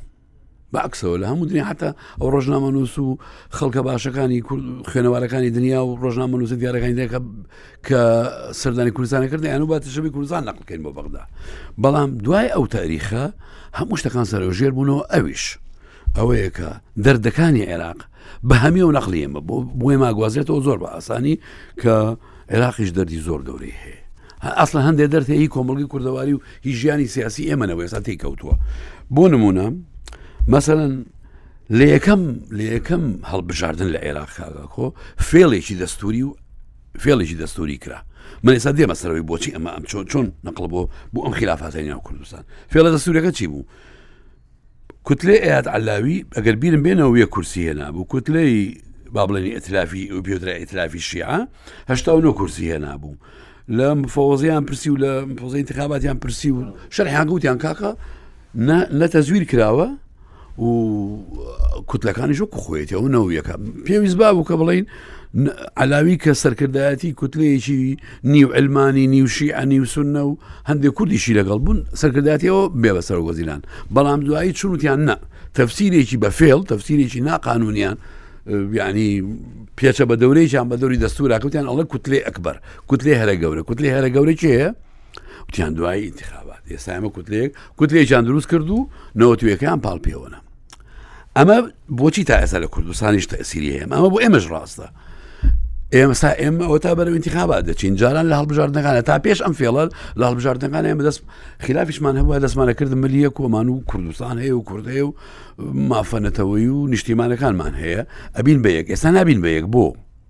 بەعکسەوە لە هەموو دنیا حتا ئەو ڕۆژنامە نووس و خەڵکە باشەکانی خوێنەوارەکانی دنیا و ڕۆژنامە نووس دیارەکانی دەکە کە سەردانی کوردستانە کرد یان و باتەشەبی کوردستان نەقلکەین بۆ بەغدا بەڵام دوای ئەو تاریخە هەموو شتەکان سەرۆژێر بوونەوە ئەویش ئەوەیە کە دەردەکانی عێراق بە هەمی و نەقلی ئێمە بۆ بۆی ماگوازێتەوە زۆر بە ئاسانی کە عێراقیش دەردی زۆر گەورەی هەیە هە ئەسڵەن هەندێ دەرتێ هی کۆمەڵگی کوردەواری و هی ژیانی سیاسی ئێمە نەوە ئێستا تێی کەوتووە بۆ نمونە مەسەەن لە یەکەم لە یەکەم هەڵبژاردن لە عێراق کاگەکۆ فێڵێکی دەستوری و فێڵێکی دەستوری کرا من ئێستا دێمە سەرەوەی بۆچی ئەمە ئەم چۆن چۆن نەقل بۆ بۆ ئەم خلافاتە ناو کوردستان فێڵە دەستورەکە چی بوو کوتلەی ئەیاد عەلاوی ئەگەر بیرم بێنەوە وێ کورسی هێنابوو کوتلەی با بڵێنی ئەتلافی و پێدرا ئەتلافی شیعە هشتا و نۆ کورسی هێنابوو لە مفۆزیان پرسی و لە فۆزی انتخاباتیان پرسی و شەرحیان گوتیان کاکە نەتەزویر کراوە و کوتلەکانی شو خۆێتی ئەو نەویەکە پێویست بابوو کە بڵین علاوی کە سەرکردایەتی کوتلەیەکی نیو علمانی نیو شیعە نیو سنە و هەندێک کوردیشی لەگەڵ بوون سەرکرداتیەوە بێ بە سەر وەزیران بەڵام دوایی چونوتیان نە تەفسیرێکی بە فێڵ تەفسیرێکی ناقانونیان ینی پێچە بە دەورەیان بە دەوری دەستوراکەوتیان ئەڵە کوتلێ ئەکبەر کوتلێ هەرە گەورە کوتلێ هەرە گەورە چێە وتیان دوایی انتخابات ئێستا ئمە کوتلێک کوتلێکیان دروست کرد و نەوەتوەکەیان پاڵ پێوەە ئەمە بۆچی تا ئێستا لە کوردستانیش تەسیری هەیە ئەمە بۆ ئێمەش ڕاستە ئێمەسا ئێمە ئەوە تا بەرەوە انتخابا دەچین جاران لە هەڵبژاردنەکانە تا پێش ئەم فێڵەر لە هەڵبژاردنەکان ئێمە دەست خلافیشمان هەبووە دەستمانە کردم ملیە کۆمان و کوردستان هەیە و کوردێ و مافەنەتەوەی و نیشتیمانەکانمان هەیە ئەبین بە یەک ئێستا نابین بە یەک بۆ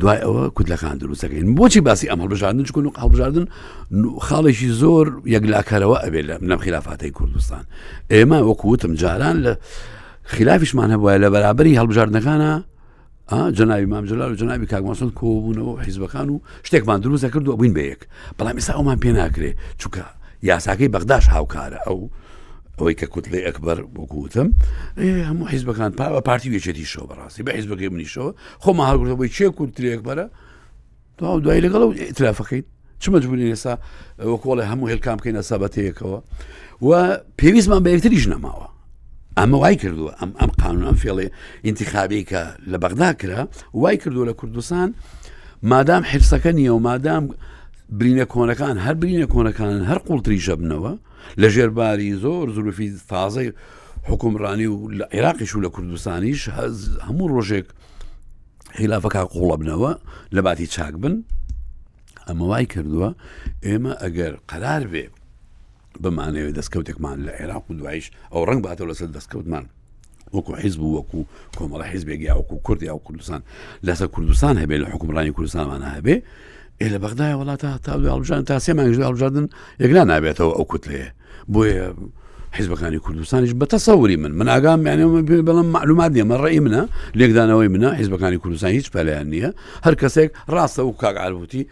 دوای ئەوە کوتلەکان دروستەکەین بۆچی باسی ئەمەڵ بژاردن چکن و قاڵبژاردن خاڵێکی زۆر یەکلاکەرەوە ئەبێت لە نەم خلافاتی کوردستان ئێمە وەکوتم جاران لە خلافیشمان هەبووە لە بەرابری هەڵبژاردنەکانە جناوی مامجلال و جناوی کاگماسن کۆبوونەوە حیزبەکان و شتێکمان دروستە کرد و بووین بە یەک بەڵام ئستا ئەومان پێ ناکرێ چونکە یاساکەی بەغداش هاوکارە ئەو ئەوەی کە کوتلی ئەکبەر بۆکوتم هەموو حیزبەکان پاوە پارتی وێچێتی شەوە بەڕاستی بە حیزبەکەی منیشەوە خۆمان هەڵگرتەوە بۆی کێ کورتترە یەکبەرە تەواو دوای لەگەڵ و ئترافەکەین چ مەجبوری ئێستا وەکۆڵی هەموو هێلکان بکەین ئەسا بەتەیەکەوە و پێویستمان بە یەکتریش نەماوە ئەمە وای کردووە ئەم ئەم قانون ئەم فێڵێ ئینتخابی کە لە بەغدا کرا وای کردووە لە کوردستان مادام حرسەکە نیە و مادام برینە کۆنەکان هەر برینە کۆنەکان هەر قوڵتری ژەبنەوە لە ژێر باری زۆر زروفی تازەی حکومڕانی و لە عێراقیش و لە کوردستانیش هەموو ڕۆژێک خلافەکە قوڵە بنەوە لە باتی چاک بن ئەمە وای کردووە ئێمە ئەگەر قەرار بێ بمانەوێت دەستکەوتێکمان لە عێراق و دوایش ئەو ڕنگ باتەوە لەسەر دەستکەوتمان وەکو حیزب و وەکو کۆمەڵە حیزبێک یا وەکو کوردی یا کوردستان لەسەر کوردستان هەبێ لە حکومڕانی کوردستانمانە هەبێ ئێ لە بەغدای وڵاتە تا هەڵژان تا سێ مانگژ هەڵژاردن یەکلا نابێتەوە ئەو کوتلەیە بۆیە حیزبەکانی کوردستانیش بە تەسەوری من من ئاگام یانێ بەڵم معلومات نیە مە ڕێی منە لێکدانەوەی منە حیزبەکانی کوردستان هیچ پەلیان نییە هەر کەسێک ڕاستە و کاک ئالوتی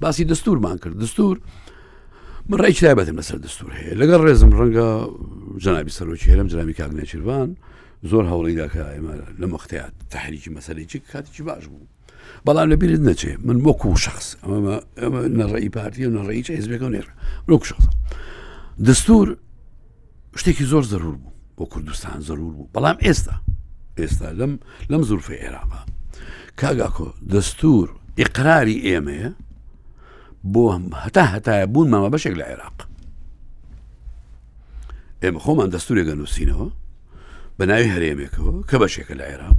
باسی دەستورمان کرد دەستور من ڕێکی تایبەتم لەسەر دەستور هەیە لەگەڵ ڕێزم ڕەنگە جنابی سەرۆکی هەرم جنامی کاگنێچیربان زۆر هەوڵیداکە ئێمە لە مەختیات تحریکی مەسەری چی کاتیکی باش بوو بەڵام لە بیرت نەچێ من وەکو شخص نەڕێی پارتی و نەڕێی هزبێکە نێر وەکو شخص دەستور شتێکی زۆر زەرور بوو بۆ کوردستان زەرور بوو بەڵام ئێستا ئێستا لەم لەم زورفە عێراقا کاگاکۆ دەستور ئقراری ئێمەیە بۆ هەتا هەتایە بوون مامە بەشێک لە عێراق ئێمە خۆمان دەستورێگە نووسینەوە بە ناوی هەرێمێکەوە کە بەشێکە لە عێراق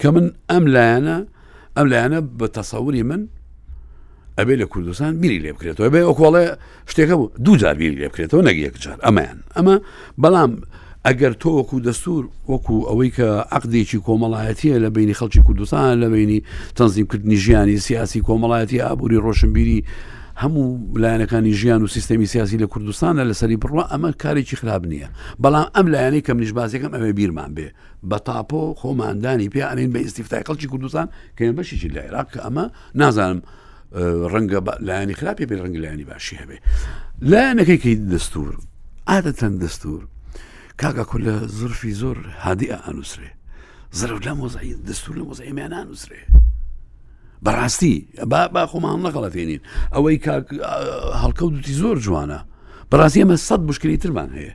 کە من ئەم لایەنە ئەم لایەنە بە تەسەوری من ئەبێ لە کوردستان بیری لێ بکرێتەوە بێ ئۆکۆڵێ شتێکە بوو دووجار بیری لێ بکرێتەوە نەگە یەکجار ئەمەیان ئەمە بەڵام ئەگەر تۆ وەکو دەستور وەکو ئەوەی کە عقدێکی کۆمەڵایەتیە لە بینی خەڵکی کوردستان لە بینی تەنزیمکردنی ژیانی سیاسی کۆمەڵایەتی ئابووری ڕۆشنبیری هەموو لایەنەکانی ژیان و سیستەمی سیاسی لە کوردستانە لەسەری بڕە ئەمە کارێکی خراپ نییە بەڵام ئەم لایەنەی کەم نیشبازەکەم ئەوێ بیرمان بێ بە تاپۆ خۆمان دانی پێ ئەنین بە ئیسیفتای خەڵکی کوردستان کەێن بەشێکی لە عێراق کە ئەمە نازانم ڕەنگە لایانی خراپی پێ ڕەنگ لایانی باشی هەبێ لایەنەکەی کەی دەستور عادەتەن دەستور کاکە کو لە زرفی زۆر هادی ئەنووسێ زەرو لە مۆزای دەستور لە مۆزای ئەمیان نانووسێ بەڕاستی با با خۆمان نەقڵەتێنین ئەوەی هەڵکەوتی زۆر جوانە بەڕاستی ئەمە سەد بشکری ترمان هەیە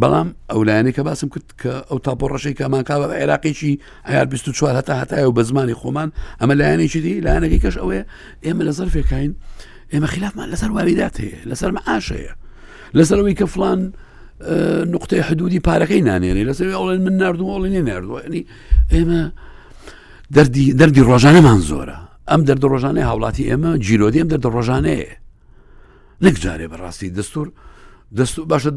بەڵام ئەو لایەنێک کە باسم کرد کە ئەو تاپۆ ڕەشەی کەمانکە بە عێراقیی ئایار 24 هەتا هەتای و بە زمانی خۆمان ئەمە لایەنێکی دی لایەنەکەی کەش ئەوەیە ئێمە لە زەر فێکین ئێمە خلافمان لەسەر واریدات هەیە لەسەر مەعاشەیە لەسەرەوەی کە فلان نقطەی حدودی پارەکەی نانێنێ لەسەر ئەڵێن من نردوو ئەڵی نێ نردووە ینی ئێمە دەردی دەردی ڕۆژانەمان زۆرە ئەم دەردە ڕۆژانەی هاوڵاتی ئێمە جیرۆدی ئەم دەردە ڕۆژانەیە نەک جارێ بەڕاستی دەستور دەست باشە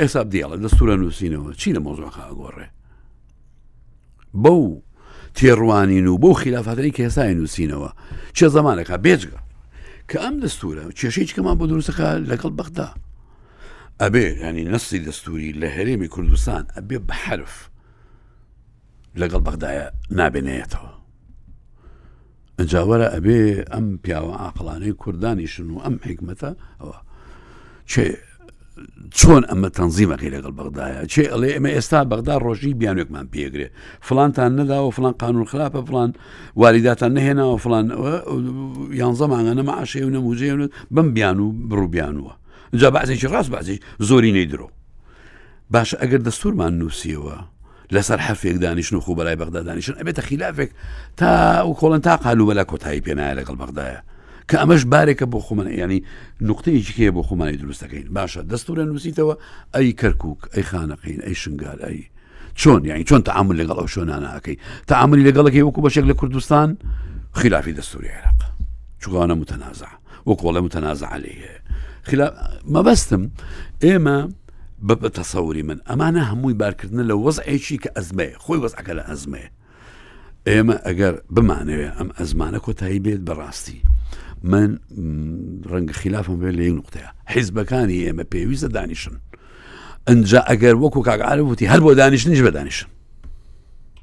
ئێستا دیڵە دەستورە نووسینەوە چی لە مۆزۆخە ئەگۆڕێ بەو تێڕوانین و بۆ خلافاتەی کە هێستای نووسینەوە چێ زمانەکە بێجگە کە ئەم دەستورە کێشەی چکەمان بۆ دروستەکە لەگەڵ بەغدا ئەبێ ینی نستی دەستوری لە هەرێمی کوردستان ئەبێ بە حرف لەگەڵ بەغدایە نابێ نەیەتەوە ئەجا وەرە ئەبێ ئەم پیاوە ئاقلانەی کوردانیشن و ئەم حکمەتە ئەوە چێ چۆن ئەمە تەنزیمەکەی لەگەڵ بەغدایە چێ ئەڵێ ئەمە ئێستا بەغدا ڕۆژی بیانێکمان پێگرێ فلانتان نەداوە فلان قانون خراپە فلان واریداتان نەهێناوە فلان یانزەمانە نەمە عشێ و نەموجێ بم بیان و بڕوبیانوە جا بەعزێکی ڕاست بەعزی زۆری نەی درۆ باشە ئەگەر دەستورمان نووسیەوە لەسەر حەفێک دانیشن و خو بەلای بەغدا دانیشن ئەبێتە خلافێک تا و کۆڵن تا قالو بەلا کۆتایی پێنایە لەگەڵ بەغدایە کە ئەمەش بارێکە بۆ خۆمن ینی نقطەیەکی کێ بۆ خۆمانی دروستەکەین باشە دەستورە نووسیتەوە ئەی کەرکک ئەی خانەقین ئەی شنگال ئەی چۆن یانی چۆن تعامل لەگەڵ ئەو شوێنانەکەی تعاملی لەگەڵەکەی وەکو بەشێک لە کوردستان خلافی دەستوری عێراق چوگانە متەنازە وەکو ئەڵێ متنازع عليه خلا مەبەستم ئێمە بە بە تەسەوری من ئەمانە هەمووی بارکردنە لە وەزعێکی کە ئەزمەیە خۆی وەزعەکە لە ئەزمەیە ئێمە ئەگەر بمانەوێ ئەم ئەزمانە کۆتایی بێت بەڕاستی من ڕەنگە خلافم بێت لە نقطەیە حیزبەکانی ئێمە پێویستە دانیشن ئەجا ئەگەر وەکو کاگعاە وتی هەر بۆ دانیشتنیش بە دانیشن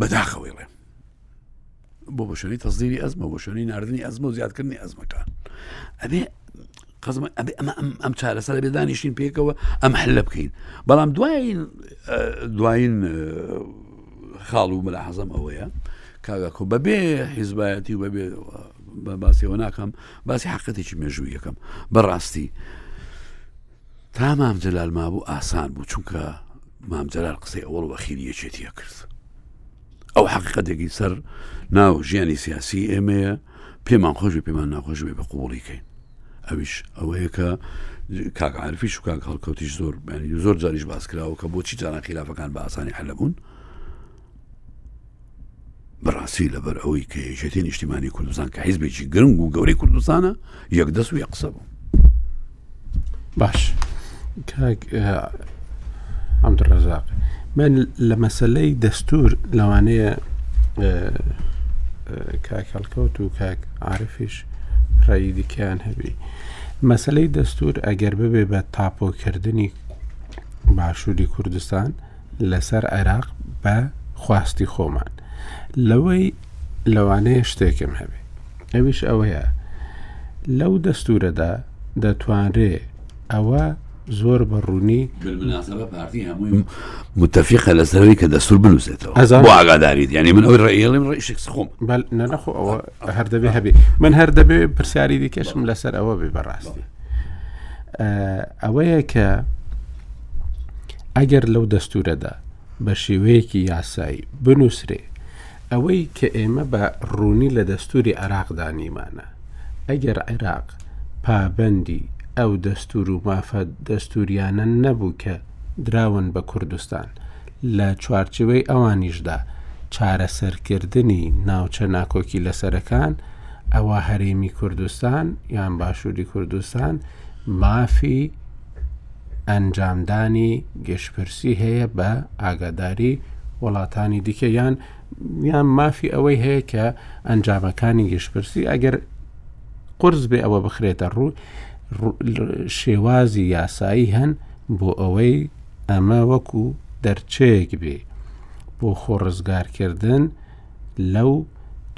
بەداخەوەی ڵێ بۆ بەشەری تەزدیری ئەزمە بۆ شوێنی نردنی ئەزمە و زیادکردنی ئەزمەکان ئەبێ قزم ئەبێ ئەمە ئەم چارەسەر بێ دانیشتین پێکەوە ئەم حلە بکەین بەڵام دوایین دوایین خاڵ و مەلا حەزم ئەوەیە کاگاکۆ بەبێ حیزبایەتی و بەبێ باسیەوە ناکەم باسی حقەتێکی مێژوو یەکەم بەڕاستی تا مام جەلال مابوو ئاسان بوو چونکە مام جەلال قسەی ئەوڵ وەخیری یەکێتیە کرد ئەو حقیقەتێکی سەر ناو ژیانی سیاسی ئێمەیە پێمان خۆشی پێمان ناخۆش بێ بە قوڵیکەین ئەویش ئەوەیە کە کاکعاعرفی شوکاک هەڵکەوتیش زۆر زۆر جاریش باس کراوە کە بۆچی جاران خلافەکان بە ئاسانی حلبوون بەڕاستی لەبەر ئەوەی کە یەکێتی نیشتیمانی کوردستان کە حیزبێکی گرنگ و گەورەی کوردستانە یەک دەست و یە قسە بوو باش ئەم دڕێزاق من لە مەسلەی دەستور لەوانەیە کاک هەڵکەوت و کاک عاعرفیش ڕێی دیکەیان هەبی مەسلەی دەستور ئەگەر ببێ بە تاپۆکردنی باشووری کوردستان لەسەر عێراق بە خواستی خۆمان لەوەی لەوانەیە شتێکم هەبێ ئەویش ئەوەیە لەو دەستورەدا دەتوانرێ ئەوە زۆر بە ڕوونی متفقە لەسەری کە دەستور بنووسێتەوە ئاگاداری دیانی من ئەوی ڕێڵم ڕیشک خۆم نەخۆ ئەوە هەر دەبێ هەبێ من هەر دەبێ پرسیاری دیکەشم لەسەر ئەوە بێ بەڕاستی ئەوەیە کە ئەگەر لەو دەستورەدا بە شێوەیەکی یاسایی بنووسرێ ئەوەی کە ئێمە بە ڕوونی لە دەستوری عێراقدا نیمانە ئەگەر عێراق پابەندی ئەو دەستور و مافە دەستوریانە نەبوو کە دراون بە کوردستان لە چوارچوەی ئەوانیشدا چارەسەرکردنی ناوچە ناکۆکی لەسەرەکان ئەوە هەرێمی کوردستان یان باشووری کوردستان مافی ئەنجامدانی گشتپرسی هەیە بە ئاگاداری وڵاتانی دیکە یان یان مافی ئەوەی هەیە کە ئەنجامەکانی گشتپرسی ئەگەر قرس بێ ئەوە بخرێتە ڕوو شێوازی یاسایی هەن بۆ ئەوەی ئەمە وەکو دەرچەیەک بێ بۆ خۆڕزگارکردن لەو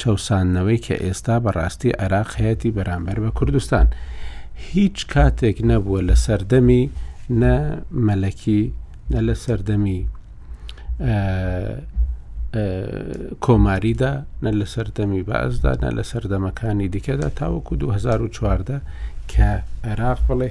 چەوساندنەوەی کە ئێستا بەڕاستی عێراق هەیەی بەرامبەر بە کوردستان هیچ کاتێک نەبووە لە سەردەمی نە مەلەکی نە لە سەردەمی کۆماریدا نە لە سەردەمی بەعزدا نە لە سەردەمەکانی دیکەدا تاوەکو 2014 کە عێراق بڵێ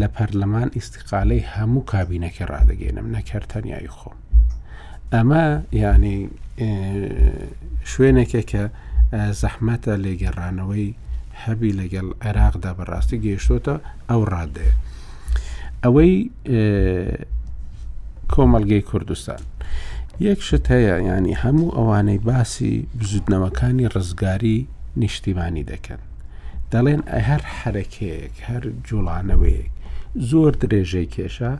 لە پەرلەمان ئیستقالەی هەموو کابینەکە ڕادەگەێنم نەک هەر تەنیایی خۆم ئەمە یعنی شوێنێکە کە زەحمەتە لێگەڕانەوەی هەبی لەگەڵ عێراقدا بەڕاستی گەیشتۆتە ئەو ڕادەیە ئەوەی کۆمەلگەی کوردستان یەک شت هەیە ینی هەموو ئەوانەی باسی بزودنەوەکانی ڕزگاری نیشتیمانی دەکەن دەڵێن هەر حەرەکەیەک، هەر جوڵانەوەیەک زۆر درێژەی کێشا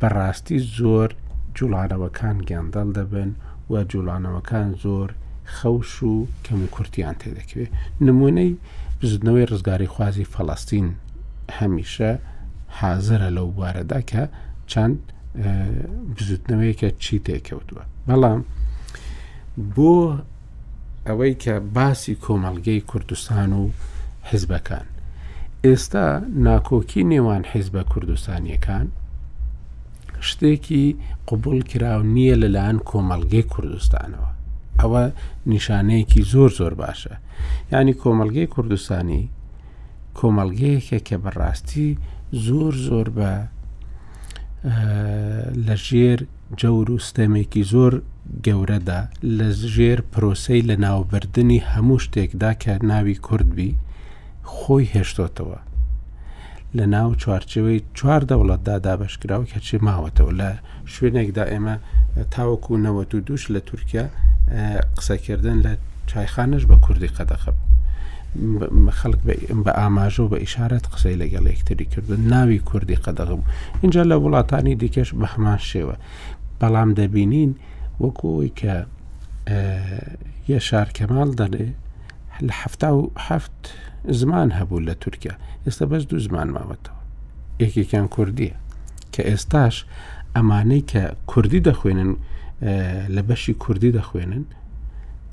بەڕاستی زۆر جوڵانەوەکان گەندەڵ دەبن و جوڵانەوەکان زۆر خەوش و کەم و کورتیان تێدەکرێت نمونەی بزدنەوەی ڕزگاری خوازی فەڵستین هەمیشە حازرە لەو بوارەدا کە چەند بزوتنەوەیەکە چی تێکەوتووە بەڵام بۆ ئەوەی کە باسی کۆمەڵگەی کوردستان و حیزبەکان ئێستا ناکۆکی نێوان حیزبە کوردستانیەکان شتێکی قوبول کراو نییە لەلایەن کۆمەلگەی کوردستانەوە ئەوە نیشانەیەکی زۆر زۆر باشە ینی کۆمەلگەی کوردستانی کۆمەلگەیەکە کە بەڕاستی زۆر زۆر بە لە ژێر جەور و ستەمێکی زۆر گەورەدا لە ژێر پرۆسەی لە ناوبردنی هەموو شتێکدا کە ناوی کورد بی خۆی هێشتۆتەوە لە ناو چوارچەوەی چوار دەوڵەتدا دابشکراوە کەچێ ماوەتەوە لە شوێنێکدا ئێمە تاوەکو نەوە و دووش لە تورکیا قسەکردن لە چایخانەش بە کوردی قەدەخە بوو خەڵک بە ئاماژە و بە ئیشارەت قسەی لەگەڵ یەکتری کردن ناوی کوردی قەدەغم اینجا لە وڵاتانی دیکەش بە هەمان شێوە بەڵام دەبینین وەکۆی کە یە شار کەماڵ دەڵێ لە هەفتا و هەفت زمان هەبوو لە تورکیا ئێستا بەس دوو زمان ماوەتەوە یەکێکیان کوردیە کە ئێستاش ئەمانەی کە کوردی دەخوێنن لە بەشی کوردی دەخوێنن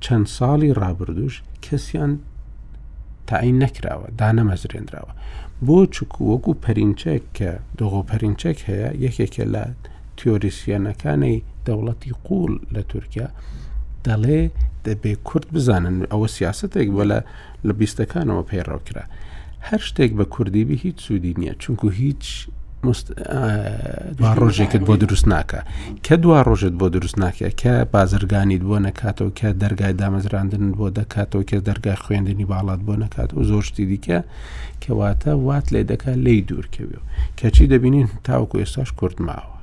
چەند ساڵی ڕابردوش کەسیان تاین نەکراوە دانەمەزرێنراوە بۆ چک وەکو پەرینچێک کە دۆغۆ پەرینچێک هەیە یەکێکە لە تیۆریسیەنەکانی دەوڵەتی قوڵ لە تورکیا دەڵێ دەبێ کورد بزانن ئەوە سیاستێک بۆ لە لە بیستەکانەوە پەیڕەو کرا هەر شتێک بە کوردی بی هیچ سوودی نییە چونکو هیچ دوا ڕۆژێکت بۆ دروست ناکە کە دوا ڕۆژت بۆ دروست ناکە کە بازرگانیت بۆ نکاتەوە کە دەرگای دامەزراندن بۆ دەکاتەوە کە دەرگای خوێندنی باڵات بۆ نکات و زۆرشتی دیکە کەواتە وات لێ دەکات لی دوورکەوی و کەچی دەبینین تاوکو ئێستاش کورد ماوە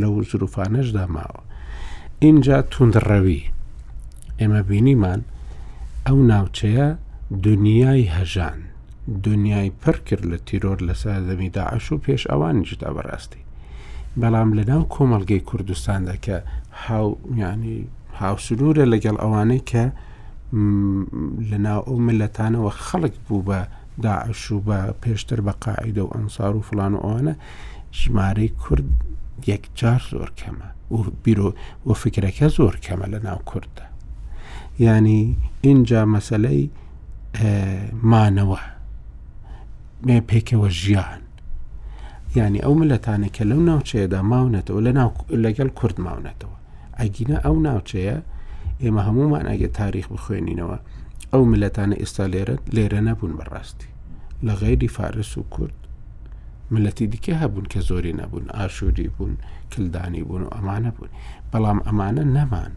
لەو زروفانەشدا ماوە اینجا توندڕەوی ئێمە بینیمان ئەو ناوچەیە دنیای هەژان دنیای پڕ کرد لە تیرۆر لە سەردەمی داعش و پێش ئەوانیشدا بەڕاستی بەڵام لە ناو کۆمەلگەی کوردستاندا کە هاویانی هاوسنوورە لەگەڵ ئەوانەی کە لە ناو ئەو ملەتانەوە خەڵک بوو بە داعش و بە پێشتر بە قاعدە و ئەنسار و فلان و ئەوانە ژمارەی کورد یەکجار زۆر کەمە و بیرۆ و فکرەکە زۆر کەمە لە ناو کورددا ینی اینجا مەسلەی مانەوە مێ پێکەوە ژیان ینی ئەو ملەتانێک کە لەو ناوچەیەدا ماونەتەوە لە ناو لەگەڵ کورد ماونەتەوە ئەگینا ئەو ناوچەیە ئێمە هەمومان ئەگە تاریخ بخوێنینەوە ئەو ملەتانە ئێستا لێرە لێرە نەبوون بەڕاستی لە غەیری فارس و کورد ملەتی دیکە هەبوون کە زۆری نەبوون ئاشووری بوون کلدانی بوون و ئەمانە بوون بەڵام ئەمانە نەمان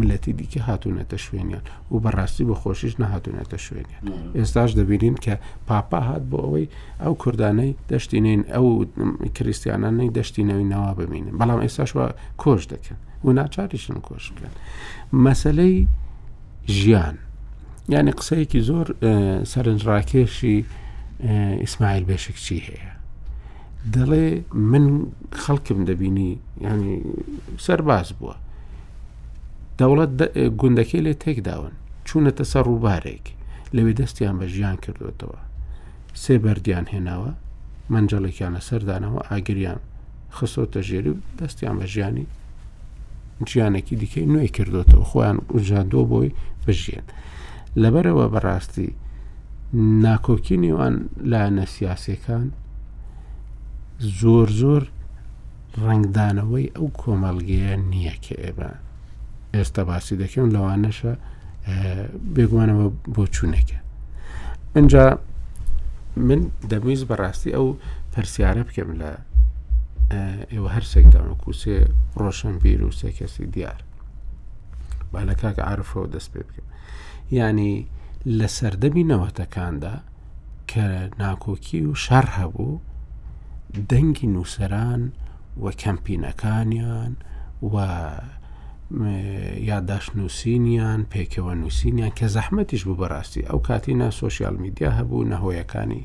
ملەتی دیکە هاتوونەتە شوێنیان و بەڕاستی بە خۆشیش نەهاتوونەتە شوێنیان ئێستاش دەبینین کە پاپا هات بۆ ئەوەی ئەو کوردانەی دەشتینین ئەو کریسیانانەی دەشتینەوەی ناوا ببینن بەڵام ئێستاش کۆش دەکەن و ناچاریشن کۆش بکەن مەسلەی ژیان یعنی قسەیەکی زۆر سەرنجڕاکێشی ئیسماعیل بێشکچی هەیە دەڵێ من خەڵکم دەبینی ینی سەرباز بووە دەوڵەت گوندەکەی لێ تێکداون چوونەتە سەر ڕووبارێک لەوێ دەستیان بە ژیان کردوێتەوە سێ بەردیان هێناوە منجەڵێکیان لە سەردانەوە ئاگریان خستۆتە ژێری و دەستیان بە ژیانی ژیانێکی دیکەی نوێی کردوێتەوە خۆیان گونجاندووە بۆی بژێن لەبەرەوە بەڕاستی ناکۆکی نێوان لایەنە سیاسەکان زۆر زۆر ڕنگدانەوەی ئەو کۆمەلگەیە نییە کە ئێمە ئێستا باسی دەکەم لەوانەشە بێگومانەوە بۆ چوونێکە ئەجا من دەمویست بەڕاستی ئەو پرسیارە بکەم لە ئێوە هەر سێکداوەکوسێ ڕۆشن بیر و سێ کەسی دیار با لە کاک عرفەوە دەست پێ بکەم ینی لە سەردەمی نەوەتەکاندا کە ناکۆکی و شەڕ هەبوو دەنگی نووسران و کەمپینەکانیان و یادداشت نووسینیان پێکەوە نووسینیان کە زەحمەتیش بوو بەڕاستی ئەو کاتی نە سوۆسیال میدیا هەبوو نەهۆیەکانی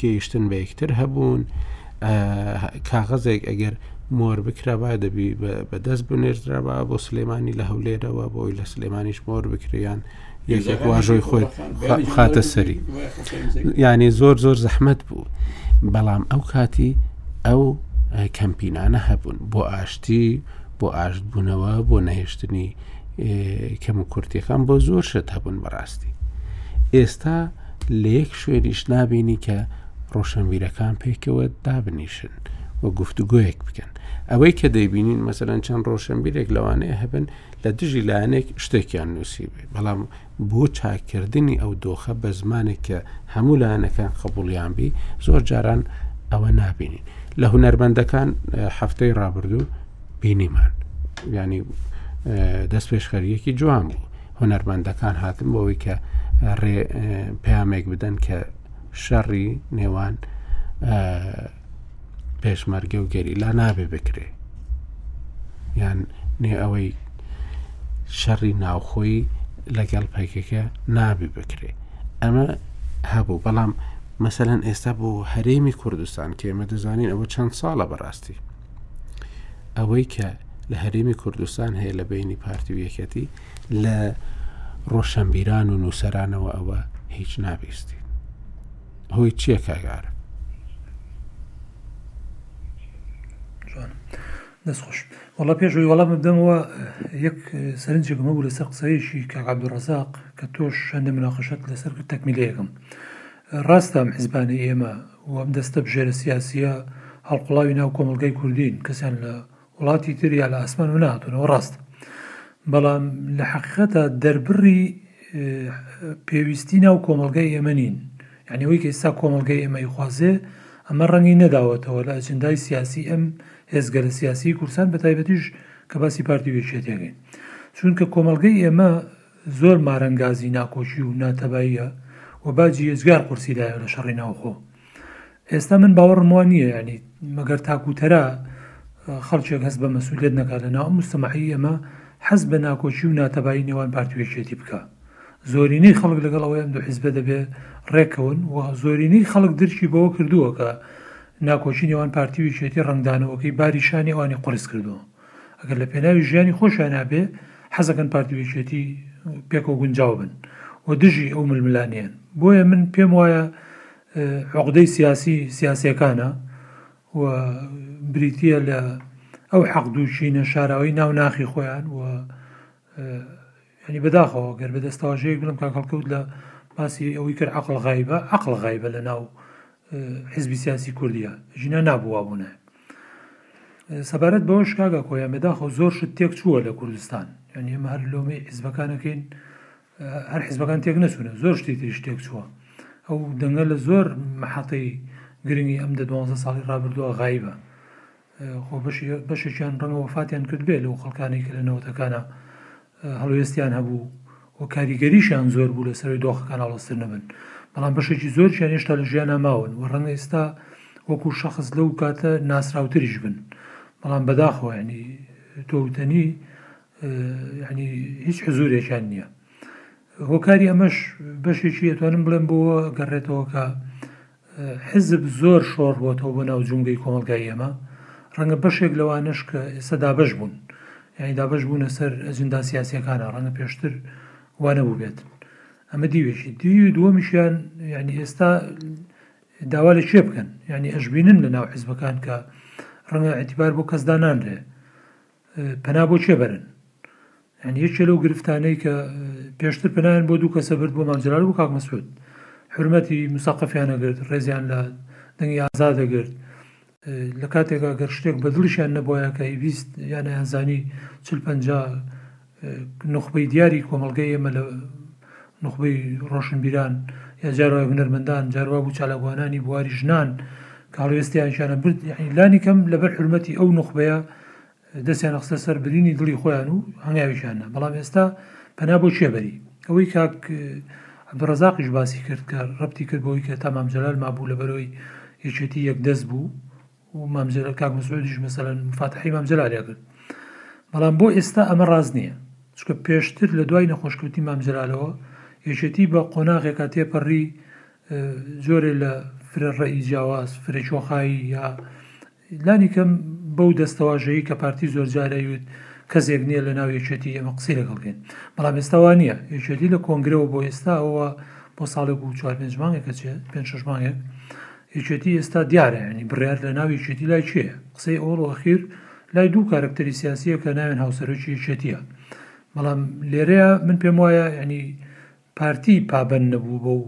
گەیشتن بە یەکتر هەبوون کاغەزێک ئەگەر مۆر بکرابا دەبی بەدەست بنێردرابا بۆ سلێمانی لە هەولێرەوە بۆی لە سلێمانیش مۆر بکریان یەکێک واژۆی خۆی خاتە سەری یعنی زۆر زۆر زەحمت بوو بەڵام ئەو کاتی ئەو کەمپینانە هەبوون بۆ ئاشتی بۆ ئاشت بوونەوە بۆ نەهێشتنی کەم و کورتەکان بۆ زۆر شت هەبوون بەڕاستی ئێستا لە یەک شوێنیش نابینی کە ڕۆشنبیرەکان پێکەوە دابنیشن و گفتوگویەک بکەن ئەوەی کە دەیبینین مەسەرەن چەند ڕۆشنبیرێک لەوانەیە هەبن لە دژی لایەنێک شتێکیان نووسی بێ بەڵام بۆ چاککردنی ئەو دۆخە بە زمانێک کە هەموو لایەنەکان قبولیان بی زۆر جاران ئەوە نابینین لە هونەرمەندەکان هەفتەی ڕابردوو بینیمان ینی دەست پێشخەریەکی جوان بوو هونەرمەندەکان هاتن بۆەوەی کە ڕێ پامێک بدەن کە شەڕی نێوان پێشمەرگە و گەریلا نابێ بکرێ یان نێ ئەوەی شەڕی ناوخۆی لەگەڵ پەکەکە نابێ بکرێ ئەمە هەبوو بەڵام مەسەەن ئێستا بۆ هەرێمی کوردستان کێمە دەزانین ئەوە چەند ساڵە بەڕاستی ئەوەی کە لە هەرێمی کوردستان هەیە لە بینی پارتی و یەکەتی لە ڕۆشنبیران و نووسەرانەوە ئەوە هیچ نابیستی هۆی چیە کاگارە دەستخۆش وڵە پێشوی وەڵام بدەمەوە یەک سەرنجێکم هەبوو لەسەر قسەیەکی کاگاب ڕزاق کە تۆش شەندە مناقەشت لەسەر کرد تەکمیلەیەکم ڕاستام حزبانی ئێمە و ئەم دەستە بژێرە سیاسیە هەڵقڵاوی ناو کۆمەلگای کوردین کەسیان لە وڵاتی تر یا لە ئاسمان و نەهاتوونەوە ڕاستە بەڵام لە حەقیقەتە دەربڕی پێویستی ناو کۆمەڵگای ئێمە نین یعنی ئەوەی کە ئێستا کۆمەڵگای ئێمەی خوازێ ئەمە ڕەنگی نەداوەتەوە لە ئەجندای سیاسی ئەم هێزگە لە سیاسی کورسان بە تایبەتیش کە باسی پارتی وێچێتەکەین چونکە کۆمەلگەی ئێمە زۆر مارەنگازی ناکۆکی و ناتەباییە و باجی ئێجگار قورسی دایە لە شەڕی ناوخۆ. ئێستا من باوەڕم وا نییە یانی مەگەر تاک و تەرا خەڵکێک هەست بە مەسوولیەت نەکات لە ناو ئەم موجتەمەعی ئەمە حەز بە ناکۆکی و ناتەبایی نێوان پارتی و یەکێتی بکا. زۆرینەی خەڵک لەگەڵ ئەوەی ئەم دوو حیزبە دەبێ ڕێک کەون و زۆرینەی خەڵک درکی بەوە کردووە کە ناکۆکی نێوان پارتی و یەکێتی ڕەنگدانەوەکەی باری شانی ئەوانی قورس کردووە. ئەگەر لە پێناوی ژیانی خۆشیانا بێ حەزەکەن پارتی و یەکێتی پێکەوە گونجاو بن و دژی ئەو ململانێن بۆیە من پێم وایە عقدەی سیاسی سیاسەکانە و بریتە لە ئەو حەق دووچینە شاراوی ناو ناخی خۆیان و ینی بەداخەوە گەر بە دەستەواژەیەک بڵم کاکەڵکەوت لە باسی ئەوەی کرد عقل غایبە عقل غایبە لە ناو حزبی سیاسی کوردیا ژینا نابووە بوونە سەبارەت بەوەش کاک ئاکۆ یان بەداخەوە زۆر شت تێک چووە لە کوردستان یان ئێمە هەر لۆمەی حیزبەکانەکەین هەر حیزبەکان تێک نەچوونە زۆر شتی تریش تێک چووە ئەو دەنگە لە زۆر محەتەی گرنگی ئەم دە دوازە ساڵی ڕابردووە غایبە خۆ بەشێکیان ڕەنگە وەفاتیان کرد بێ لەو خەڵکانی کە لە نەوەتەکانە هەڵوێستیان هەبوو و کاریگەریشیان زۆر بوو لەسەر ئەوەی دۆخەکان ئاڵۆزتر نەبن، بەڵام بەشێکی زۆریشیان هێشتا لە ژیانا ماون و ڕەنگە ئێستا وەکوو شەخس لەو کاتە ناسراوتریش بن، بەڵام بەداخەوە یانی تۆ وتەنی یانی هیچ حزوورێکیان نییە. هۆکاری ئەمەش بەشێکی ئەتوانم بڵێم بۆ گەڕێتەوە کە حیزب زۆر شۆڕ بۆتەوە بۆ ناو جومگەی کۆمەڵگای ئێمە ڕەنگە بەشێک لەوانەش کە ئێستا دابەش بوون یانی دابەش بوونە سەر ئەجندا سیاسیەکانە ڕەنگە پێشتر وا نەبووبێت ئەمە دیوێکی دی و دووەمیشیان یعنی ئێستا داوا لە کێ بکەن یعنی ئەشببینن لە ناو حزبەکان کە ڕەنگە ئەتیبار بۆ کەسدا نانرێ پەنا بۆ کێ بەرن؟ یانی یەکێ لەو گرفتانەی کە پێشتر پەنایان بۆ دوو کەسە برد بۆ مامجلال و کاک مەسعود حرمەتی مساقفیان نەگرت ڕێزیان لە دەنگی ئازا دەگرت لە کاتێکا گەر شتێک بە دڵیشیان نەبووایە کە ئیویست یانیان زانی چل پەنجا نوخبەی دیاری کۆمەڵگەی ئێمە لە نوخبەی ڕۆشنبیران یا جار وایە هونەرمەندان، جار وابوو چالاکوانانی بواری ژنان کە هەڵوێستیانشیان ئەبرد، یەعنی لانیکەم لەبەر حورمەتی ئەو نوخبەیە دەستیان ئەخستە سەر برینی دڵی خۆیان و هەنگاویشیان نا. بەڵام ئێستا پەنا بۆ کێ بەری؟ ئەوەی کاک عەبدولڕەزاقیش باسی کرد کە ڕەبتی کرد بەوەی کە تا مام جەلال مابوو لەبەرئەوەی یەکێتی یەکدەست بوو و مام جەلال کاک مسعودیش مەسەلەن مفاتحەی مام جەلالیان کرد بەڵام بۆ ئێستا ئەمە ڕاست نییە چکە پێشتر لە دوای نەخۆشکەوتی مام جەلالەوە یەکێتی بە قۆناغێکا تێپەڕی جۆرێ لە فرە ڕێی جیاواز فرە چۆخایی یا لانی کەم بەو دەستەواژەیە کە پارتی زۆر جارەیوت کەسێک نییە لە ناو یەکێتی ئەمە قسەی لەگەڵکەین بەڵام ئێستاوا نییە یەکێتی لە کۆنگرەوە بۆ ئێستا ئەوە بۆ ساڵێک و چوار پێنج مانگێکە چێت پێ شش مانگێک یەکێتی ئێستا دیارە یانی بڕیار لە ناو یەکێتی لای کێیە قسەی ئەوەڵ و ئەخیر لای دوو کارەکتەری سیاسیە کە ناوێن هاوسەرۆکی یەکێتیە بەڵام لێرەیە من پێم وایە ینی پارتی پابند نەبوو بە و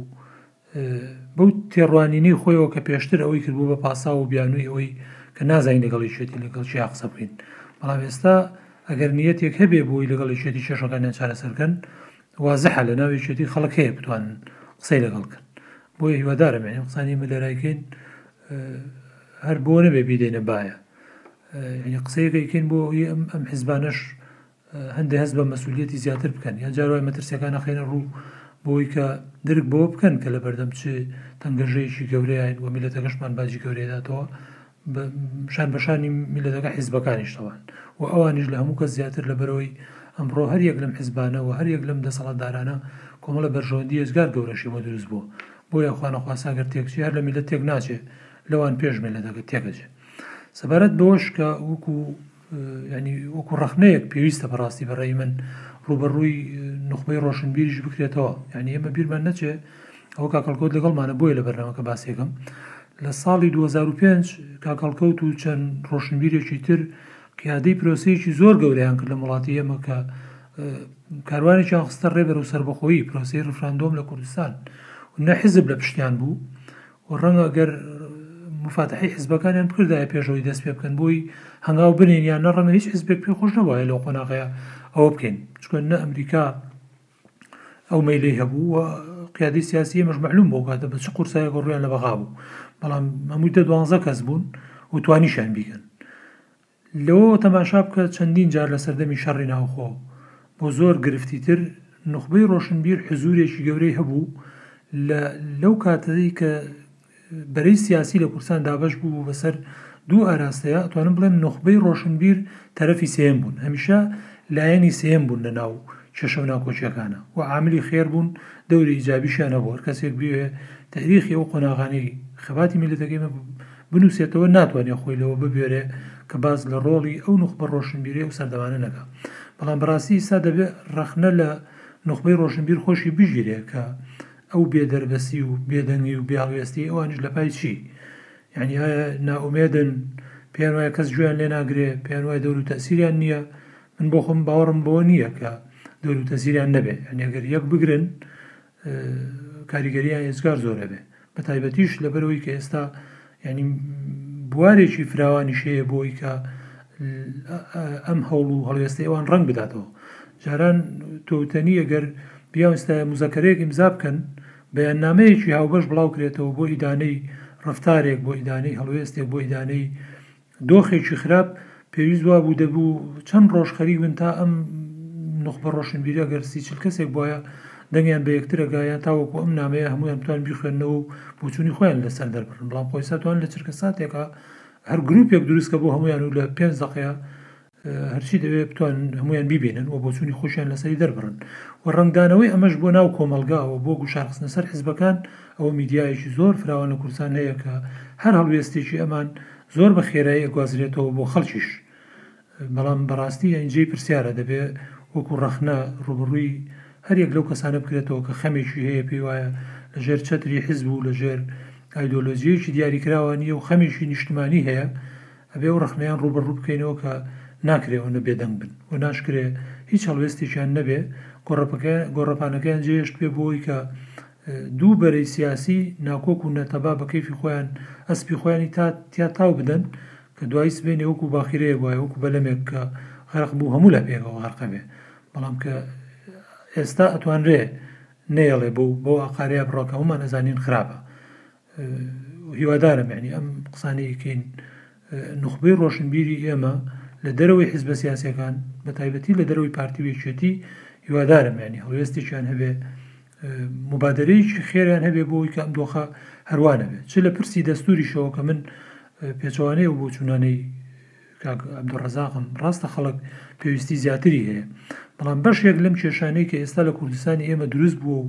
بەو تێڕوانینەی خۆیەوە کە پێشتر ئەوەی کردبوو بە پاسا و بیانووی ئەوەی کە نازانین لەگەڵ یەکێتی لەگەڵ چی قسە بکەین بەڵام ئێستا ئەگەر نیەتێک هەبێ بۆی لەگەڵ یەکێتی کێشەکانیان چارەسەرکەن وازحە لەناو یەکێتی خەڵک هەیە بتوانن قسەی لەگەڵ بکەن بۆیە هیوادارم یعنی قسانی ئمە لێرایکەین هەر بۆ نەبێ بیدەینە باە یعنی قسەیەکەیکەین بۆ ئەوی ئەم ئەم حزبانەش هەندێ هەست بە مەسوولەتی زیاتر بکەن یان جاروای مەترسیەکان نەخینە ڕوو بۆی کە درک بۆ بکەن کە لە بەردەم چێ تەنگەژەیەکی گەورەیان و میلەتەکەشمان باجی گەورەداتەوە شان بەشانی میلەتەکە حیزبەکانیش تەوان و ئەوانیش لە هەموو کەس زیاتر لە بەرەوەی ئەمڕۆ هەر یەک لەم حیزبانە و هەر یەک لەم دەسەڵاتدارانە کۆمەڵە بەرژەوەندی ئێجگار گەورەشی بۆ دروست بووە بۆیە خوانەخواستە گەر تێکچی هەر لە میلەت تێک ناچێ لەوان پێش میلەتەکە تێکەچێ سەبارەت بەوەش کە وەکو یانی وەکو ڕەخنەیەک پێویستە بەڕاستی بەڕێی من ڕوبەڕووی نوخبەی ڕۆشنبیریش بکرێتەوە یعنی ئێمە بیرمان نەچێ ئەو کاکەڵکۆت لەگەڵمانە بۆیە لە بەرنەمەکە باسێکم لە ساڵی 2005 کاکەڵکەوت و چەند ڕۆشنبیرێکی تر قیادەی پرۆسەیەکی زۆر گەوریان کرد لە وڵاتی ئێمە کە کاروانێکیان خستە ڕێبەر و سربەخۆیی پرۆسی ڕفراندۆم لە کوردستان نە حزب لە پشتیان بوو و ڕەنگە گەر موفاتەحەی حیزبەکانیان بکردایە پێش ئەوەی دەست پێ بکەن بۆی هەنگاو بنێن یان نە ڕەنگە هیچ حیزبێک پێ خۆش نەبوایە لەو قۆناغەیە ئەوە بکەین چکە نە ئەمریکا ئەو مەیلەی هەبوو و قیادی سیاسی ئێمەش معلوم بۆ کاتە بە چ قورسایەک ڕویان لە بەغا بوو بەڵام هەمووی دە دوانزە کەس بوون و توانیشیان بیکەن لەوەوە تەماشا بکە چەندین جار لە سەردەمی شەڕی ناوخۆ و بۆ زۆر گرفتی تر، نوخبەی ڕۆشنبیر حزوورێکی گەورەی هەبوو لە لەو کاتەی کە بەرەی سیاسی لە کوردستان دابەش بوو بوو بەسەر دوو ئاراستەیە ئەتوانم بڵێم نوخبەی ڕۆشنبیر تەرەفی سێیەم بوون هەمیشە لایەنی سێیەم بوون لە ناو کێشە و ناکۆکیەکانە و عاملی خێر بوون دەوری ئیجابیشیان هەبوو هەر کەسێک بوێ تەئریخی ئەو قۆناغانەی خەباتی میللەتەکەی بنووسێتەوە ناتوانێ خۆی لەوە ببوێرێ کە باس لە ڕۆڵی ئەو نوخبە ڕۆشنبیرەی ئەو سەردەمانە نەکا. بەڵام بەڕاستی ئیستا دەبێ ڕەخنە لە نوخبەی ڕۆشنبیر خۆشی بگیرێ کە ئەو بێ دەربەسی و بێ دەنگی و بێ هەڵوێستیەی ئەوانیش لە پای چی؟ یانی ئایا نائومێدن؟ پێیان وایە کەس گوێیان لێ ناگرێ؟ پێیان وایە دەور و تەئسیریان نییە؟ من بۆ خۆم باوەڕم بەوە نییە کە دەور و تەسیریان نەبێ. یانی ئەگەر یەک بگرن کاریگەری ئایسگار زۆر ئەبێ بەتایبەتیش لەبەرەوەی کە ئێستا ینی بوارێکی فراوانی شەیە بۆی کە ئەم هەوڵ و هەڵوێستەیەوان ڕنگ بداتەوە جاران تۆتەنی ئەگەر بیاوستا مزەکەرێک ئیمزا بکەن بەیاننامەیەکی هاوبەش بڵاو کرێتەوە بۆ ئیدانەی ڕفتارێک بۆ ئیدانەی هەڵوێستێک بۆ ئیدانەی دۆخێکی خراپ پێویست وابوو دەبوو چەند ڕۆژ خەریک بن تا ئەم نوخبە ڕۆشنبیرە گەر سی چل کەسێک بواە دەنگیان بە یەکترە گایان تاوەکو ئەم نامەیە هەمویان بتوان بیخوێنەوە و بۆچوونی خۆیان لەسەر دەربڕن بەڵام خۆی ساتوان لە چرکە ساتێکا هەر گروپێک دروستکە بۆ هەمویان و لە پێنج دەقەیە هەرچی دەوێت بتوانن هەموویان بیبینن و بۆچوونی خۆشیان لەسەری دەربڕن و ڕەنگدانەوەی ئەمەش بۆ ناو کۆمەڵگا و بۆ گوشار خستنە سەر حزبەکان ئەوە میدیایەکی زۆر فراوان لە کوردستان هەیە کە هەر هەڵوێستێکی ئەمان زۆر بە خێرایی ئەگوازرێتەوە بۆ خەڵکیش بەڵام بەڕاستی ئەین جێی پرسیارە دەبێ وەکو ڕەخنە ڕوبڕوی هەر یەک لەو کەسانە بکرێتەوە کە خەمێکی هەیە پێی وایە لە ژێر چەتری حزب و لە ژێر ئایدۆلۆجیەکی دیاریکراوە نیە و خەمێکی نیشتمانی هەیە ئەبێ ئەو ڕەخنەیان ڕووبەڕوو بکەینەوە کە ناکرێ ئەونە بێدەنگ بن و ناشکرێ هیچ هەڵوێستێکیان نەبێ، گۆڕەپەکە گۆڕەپانەکەیان جێهێشتبێ بۆ ئەوەی کە دوو بەرەی سیاسی ناکۆک و نەتەبا بە کەیفی خۆیان ئەسپی خۆیانی تا تیا تاو بدەن کە دوایی سبەینێ وەکوو باخیرەیەک وایە وەکوو بەلەمێک کە غەرق بوو هەموو لای پێکەوە غەرق ئەبێ بەڵام کە ئێستا ئەتوانرێ نەیەڵێ بەو بەو ئاقارەیە بڕۆ کە هەموومان ئەزانین خراپە هیوادارم یانی ئەم قسانەی کەین نوخبەی ڕۆشنبیری ئێمە لە دەرەوەی حیزبە سیاسەکان بە تایبەتی لە دەرەوەی پارتی وێکێتی هیوادارم ینی هەڵوێستێکیان هەبێ مبادرەیەکی خێریان هەبێ بۆی کەم دۆخە هەروانە بێت چ لە پرسی دەستوریشەوە کە من پێچوانەیە و بۆچوونانەی کاک عبدڕزاقم ڕاستە خەڵک پێویستی زیاتری هەیە بەڵام بەشێک لەم کێشانەی کە ئێستا لە کوردستانی ئێمە دروست بووە و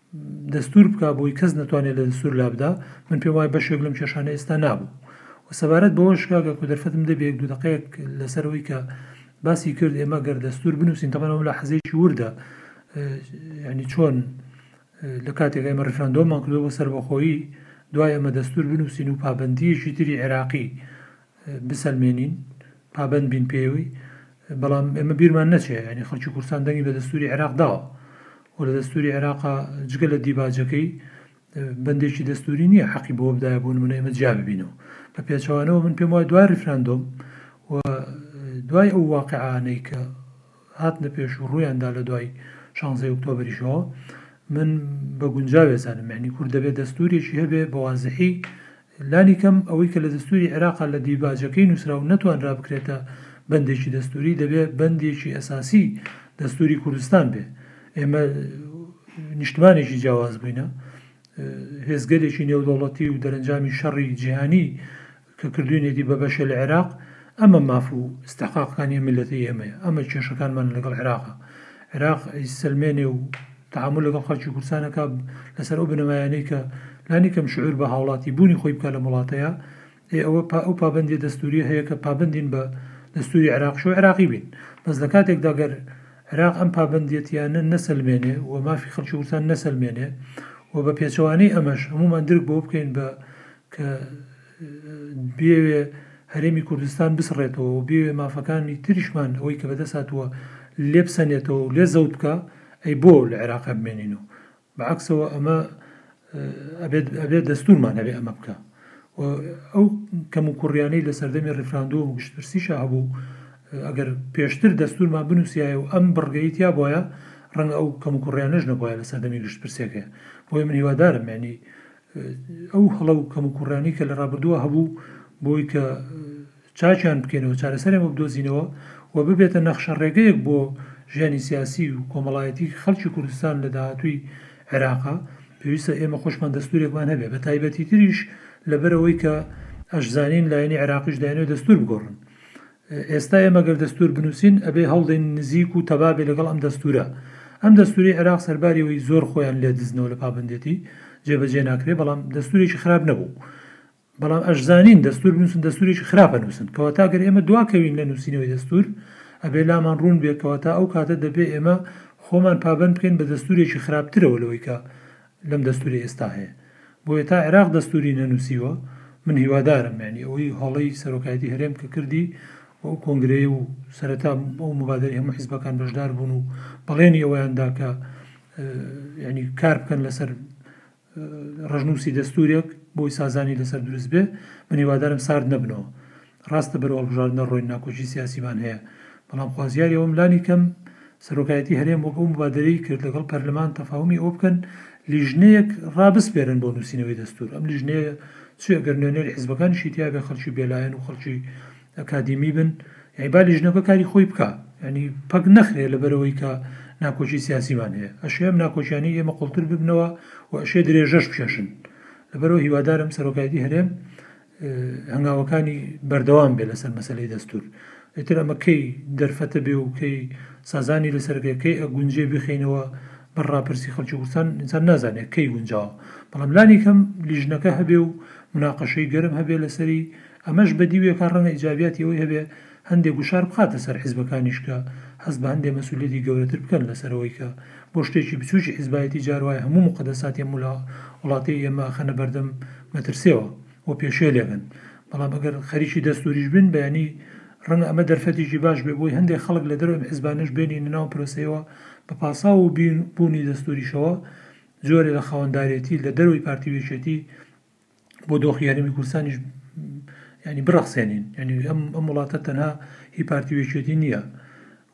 دەستور بکا بۆی کەس نەتوانێ لە دەستور لابدا من پێم وایە بەشێک لەم کێشانە ئێستا نابوو وە سەبارەت بەوەش کاکە کۆ دەرفەتم دەبێ یەک دوو دەقەیەک لەسەر ئەوەی کە باسی کرد ئێمە گەر دەستور بنووسین تەبەن ئەو لە حەزێکی وردە یعنی چۆن لە کاتێک ئێمە ڕفراندۆمان کردو بۆ سەربەخۆیی دوای ئەمە دەستور بنووسین و پابندیەکی تری عێراقی بسەلمێنین پابەند بین پێوی بەڵام ئێمە بیرمان نەچێ یانی خەڵکی کوردستان دەنگی بە دەستوری عێراق داوە و لە دەستوری عێراقا جگە لە دیباجەکەی بەندێکی دەستوری نییە حەقی بۆ بدایە بوون من ئێمە جیا ببینەوە بە پێچەوانەوە من پێم وای دوای ریفراندۆم و دوای ئەو واقعانەی کە هاتنە پێش و ڕوویان دا لە دوای شانزدەی ئۆکتۆبەریشەوە من بە گونجاو ئەزانم یانی کورد دەبێ دەستوورێکی هەبێ بە وازحی لانی کەم ئەوەی کە لە دەستووری عێراقا لە دیباجەکەی نووسرا و نەتوانرا بکرێتە بەندێکی دەستووری دەبێ بەندێکی ئەساسی دەستووری کوردستان بێ ئێمە نیشتمانێکی جیاواز بووینە هێزگەلێکی نێودەوڵەتی و دەرەنجامی شەڕی جیهانی کە کردوینەتی بە بەشێ لە عێراق، ئەمە ماف و ئیستحقاقەکانی ئەم میللەتەی ئێمەیە، ئەمە کێشەکانمانە لەگەڵ عێراق، عێراق ئەیسەلمێنێ و تەعامول لەگەڵ خەڵکی کوردستان ئەکا لەسەر ئەو بنەمایانەی کە لانی کەم شعور بە هاوڵاتی بوونی خۆی بکا لەم وڵاتەیا، ئێ ئەوە پا ئەو پابەندیە دەستوریە هەیە کە پابەندین بە دەستوری عێراقیش و عێراقی بین، بەس لە کاتێکدا گەر عێراق ئەم پابەندیەتیانە نەسەلمێنێ و مافی خەڵکی کوردستان نەسەلمێنێ و بە پێچەوانەی ئەمەش هەموومان درک بەوە بکەین بە کە بیەوێ هەرێمی کوردستان بسڕێتەوە و بیەوێ مافەکانی تریشمان ئەوەی کە بەدەست هاتووە لێ بسەنێتەوە و لێ زەوت بکا ئەی بۆ لە عێراقا بمێنین و بە عەکسەوە ئەمە ئەبێت ئەبێت دەستوورمان هەبێ ئەمە بکا و ئەو کەموکوڕیانەی لە سەردەمی ڕیفراندۆم و گشتپرسیشا هەبوو ئەگەر پێشتر دەستوورمان بنووسیایە و ئەم بڕگەی تیا بوایە ڕەنگە ئەو کەموکوڕیانەش نەبوایە لە سەردەمی گشتپرسیەکەی بۆیە من هیوادارم یانی ئەو هەڵە و کەموکوڕیانەی کە لە ڕابردووە هەبوو بۆی کە چاکیان بکەینەوە چارەسەریان بۆ بدۆزینەوە و ببێتە نەخشە ڕێگەیەک بۆ ژیانی سیاسی و کۆمەڵایەتی خەڵکی کوردستان لە داهاتووی عێراقە پێویستە ئێمە خۆشمان دەستورێکمان هەبێ بە تایبەتیتریش لەبەرئەوەی کە ئەشزانین لایەنی عێراقیش دەیانەوێ دەستور بگۆڕن ئێستا ئێمە گەر دەستور بنوسین ئەبێ هەوڵدەین نزیک و تەبا بێ لەگەڵ ئەم دەستورە. ئەم دەستورەی عێراق سەرباری ئەوەی زۆر خۆیان لێ دزنەوە لە پابەندێتی جێ بەجێ ناکرێ بەڵام دەستورێکی خراپ نەبوو. بەڵام ئەشزانین دەستور بنوسن دەستورێکی خراپ ئەنوسن کەواتە گەر ئێمە دوا کەوین لە نوسینەوەی دەستور ئەبێ لامان ڕوون بێ کەواتە ئەو کاتە دەبێ ئێمە خۆمان پابەند بکەین بە دەستورێکی خراپترەوە لەوەی کە لەم دەستوری ئێستا هەیە بۆیە تا عێراق دەستوری نەنوسیوە من هیوادارم یانی ئەوەی هەڵەی سەرۆکایەتی هەرێم کە کردی و ئەو کۆنگرەی و سەرەتا ئەو مبادەرەی هەموو حیزبەکان بەشدار بوون و بەڵێنی ئەوەیان دا کە یانی کار بکەن لەسەر ڕژنوسی دەستورێک بۆی سازانی لەسەر دروست بێ من هیوادارم سارد نەبنەوە ڕاستە بەرەو هەڵبژاردن دەڕۆین، ناکۆکی سیاسیمان هەیە، بەڵام خوازیاری ئەوەم لانی کەم سەرۆکایەتی هەرێم وەک ئەو موبادەرەی کرد لەگەڵ پەرلەمان تەفاهومی ئەوە بکەن لیژنەیەک ڕابسپێرن بۆ نووسینەوەی دەستوور، ئەم لیژنەیە چ ئەگەر نوێنەری حزبەکانیشی تیابێ خەڵکی بێلایەن و خەڵکی ئەکادیمی بن، یانی با لیژنەکە کاری خۆی بکا، یانی پەک نەخرێ لەبەرئەوەی کە ناکۆکی سیاسیمان هەیە، ئەشێ ئەم ناکۆکیانەی ئێمە قوڵتر ببنەوە و ئەشێ درێژەش بکێشن، لەبەرئەوە هیوادارم سەرۆکایەتی هەرێم هەنگاوەکانی بەردەوام بێت لەسەر مەسەلەی دەستور ئیتر ئەمە کەی دەرفەتە بێ و کەی سازانی لەسەر بێ کەی ئەگونجێ بخینەوە بەر ڕاپرسی خەڵکی کوردستان ئینسان نازانێت کەی گونجاوە بەڵام لانی کەم لیژنەکە هەبێ و مناقەشەی گەرم هەبێ لەسەری ئەمەش بەدیوێکا ڕەنگە ئیجابیاتی ئەوەی هەبێ هەندێ گوشار بخاتە سەر حیزبەکانیش کە هەست بە هەندێ مەسولیەتی گەورەتر بکەن لەسەر ئەوەی کە بۆ شتێکی بچوکی حیزبایەتی جار وایە هەموو موقەدەساتی ئەم وڵاتەی ئێمە ئەخەنە بەردەم مەترسێوە و پێشێلێکن بەڵام ئەگەر خەریکی دەستوریش بن بەیانی ڕەنگە ئەمە دەرفەتێکی باش بێ بۆی هەندێ خەڵک لە دەرەوەی ئەم حیزبانەش بێنینە ناو پرۆسەیەوە بە پاساو و بوونی دەستوریشەوە جۆرێ لە خاوەندارێتی لە دەرەوەی پارتی و یەکێتی بۆ دۆخی هەرێمی کوردستانیش یانی بڕەخسێنین یانی ئەم ئەم وڵاتە تەنها هی پارتی وێکێتی نییە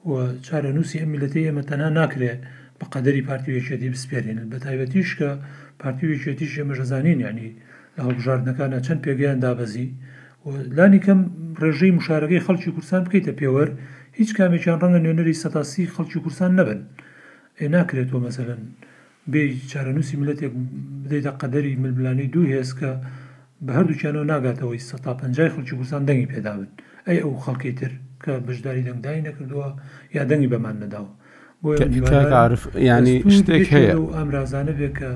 و چارەنووسی ئەم میلەتی ئێمە تەنها ناکرێ بە قەدەری پارتی وێکێتی بسپێرێنن بە تایبەتیش کە پارتی وێکێتیش ئێمەشەزانین یانی لە هەڵبژاردنەکانە چەند پێگەیان دابەزی و لانی کەم ڕێژەی مشارەکەی خەڵکی کورسان بکەیتە پێوەر هیچ کامێکیان ڕەنگە نوێنەری سەتاسی خەڵکی کورسان نەبن ئێ ناکرێت تۆ مەسەن بێ چارەنووسی ملەتێک بدەیتە قەدەری ململانێی دوو هێز کە بە هەردووکیانەوە ناگاتەوەی سەد تا پەنجای خەڵکی کوردستان دەنگی پێدابن ئەی ئەو خەڵکەی تر کە بەشداری دەنگدانی نەکردووە یا دەنگی بەمان نەداوە بۆیە من هیوادارم دەستور یەکێ لەو ئامرازانە بێ کە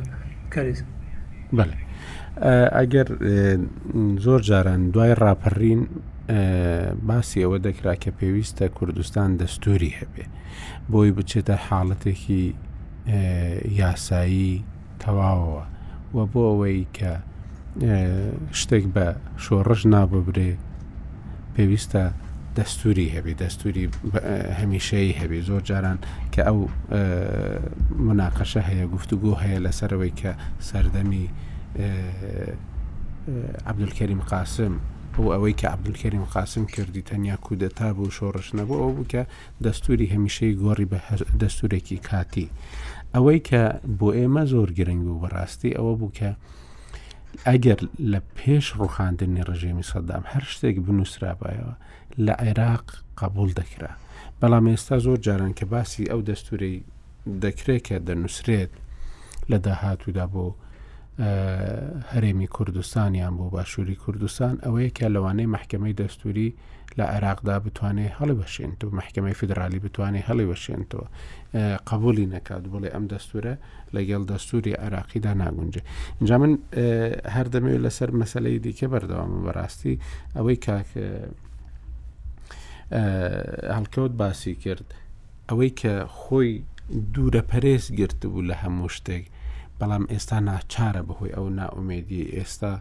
کارێز بەڵێ ئەگەر زۆر جاران دوای ڕاپەڕین باسی ئەوە دەکرا کە پێویستە کوردستان دەستوری هەبێ بۆی بچێتە حاڵەتێکی یاسایی تەواوەوە و بۆ ئەوەی کە شتێک بە شۆڕش ناببرێ پێویستە دەستوری هەبێ دەستوری هەمیشەیی هەبێ زۆر جاران کە ئەو مناقەشە هەیە گفتوگۆ هەیە لەسەرەوەی کە سەردەمی عبدولکەریم قاسم ئەو ئەوەی کە عبدولکەریم قاسم کردی تەنیا کودەتا بوو شۆڕش نەبوو ئەو بووکە دەستوری هەمیشەی گۆڕی بە دەستورێکی کاتی ئەوەی کە بۆ ئێمە زۆر گرنگ بوو بەڕاستی ئەوە بوو کە ئەگەر لە پێش ڕوخاندنی ڕژێمی سەدام هەر شتێک بنووسرابایەوە لە عێراق قبول دەکرا بەڵام ئێستا زۆر جاران کە باسی ئەو دەستوری دەکرێت کە دەنووسرێت لە داهاتوودا بۆ هەرێمی کوردستان یان بۆ باشووری کوردستان ئەوەیە کە لەوانەیە محکمەی دەستوری لە عێراقدا بتوانێت هەڵی بەشێنت و محکمەی فیدرالی بتوانێت هەڵی بەشێنتەوە قبولی نەکات بڵێ ئەم دەستورە لەگەڵ دەستوری عراقیدا ناگونجێ اینجا من هەردەمەوێت لەسەر مەسلەی دیکە بەردەوام بەڕاستی ئەوەی کاک هەڵکەوت باسی کرد ئەوەی کە خۆی دوورە پەرێز گرتبوو لە هەموو شتێک بەڵام ئێستا ناچارە بەهۆی ئەو ناومێدی ئێستا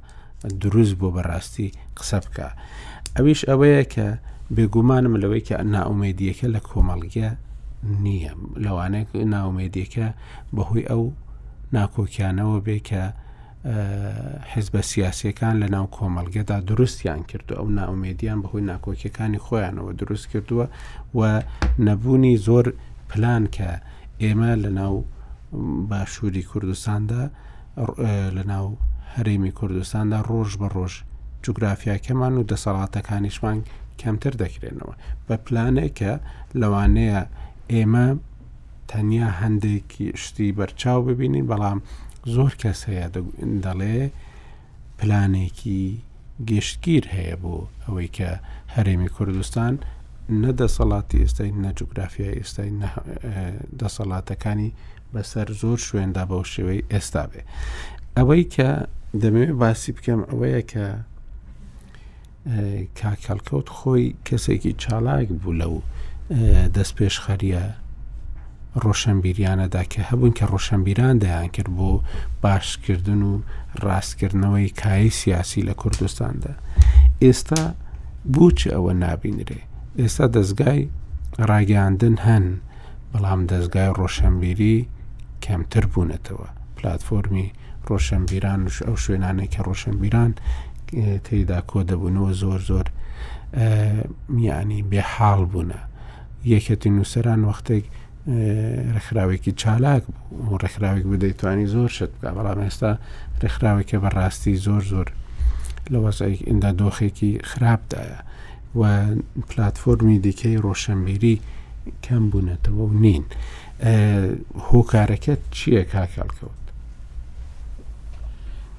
دروست بۆ بەڕاستی قسە بکە ئەویش ئەوەیە کە بێگومانم لەوەی کە ناومێدیەکە لە کۆمەڵگە نییە لەوانەیە ناومێدیەکە بەهۆی ئەو ناکۆکیانەوە بێ کە حیزبە سیاسیەکان لە ناو کۆمەڵگەدا دروستیان کردو ئەو ناومێدیان بەهۆی ناکۆکیەکانی خۆیانەوە دروست کردووە و نەبوونی زۆر پلان کە ئێمە لە ناو باشووری کوردستاندا لە ناو هەرێمی کوردستاندا ڕۆژ بە ڕۆژ جوگرافیاکەمان و دەسەڵاتەکانیشمان کەمتر دەکرێنەوە بە پلانێکە لەوانەیە ئێمە تەنیا هەندێک شتی بەرچاو ببینین بەڵام زۆر کەس هەیە دەڵێ پلانێکی گشتگیر هەیە بۆ ئەوەی کە هەرێمی کوردستان نە دەسەڵاتی ئێستای نە جوگرافیای ئێستای دەسەڵاتەکانی بەسەر زۆر شوێندا بەو شێوەی ئێستا بێ ئەوەی کە دەمەوێت باسی بکەم ئەوەیە کە کاک هەڵکەوت خۆی کەسێکی چالاک بوو لەو دەستپێشخەریە ڕۆشنبیریانەدا کە هەبوون کە ڕۆشنبیران دەیان کرد بۆ باشکردن و ڕاستکردنەوەی کای سیاسی لە کوردستاندا ئێستا بۆچ ئەوە نابینرێ ئێستا دەستگای ڕاگەاندن هەن بەڵام دەستگای ڕۆشنبیری کەمتر بوونەتەوە پلتفۆرمی ڕۆشەنبیران و ئەو شوێنانەی کە ڕۆشەنبیران تێدا کۆ دەبوونەوە زۆر زۆر میانی بێحاڵ بوونە یەکەتی نووسران وەختێک ڕێکخراوێکی چالاک بوو ڕێکخراوێک بدەیتوانی زۆر شت بکە بەڵام ئێستا ڕێکخراوێکە بەڕاستی زۆر زۆر لە وەزایک ئیندا دۆخێکی خراپدایە و پلتفۆرمی دیکەی ڕۆشنبیری کەم بوونەتەوە و نین هۆکارەکەت چیە کاک هەڵکەوت؟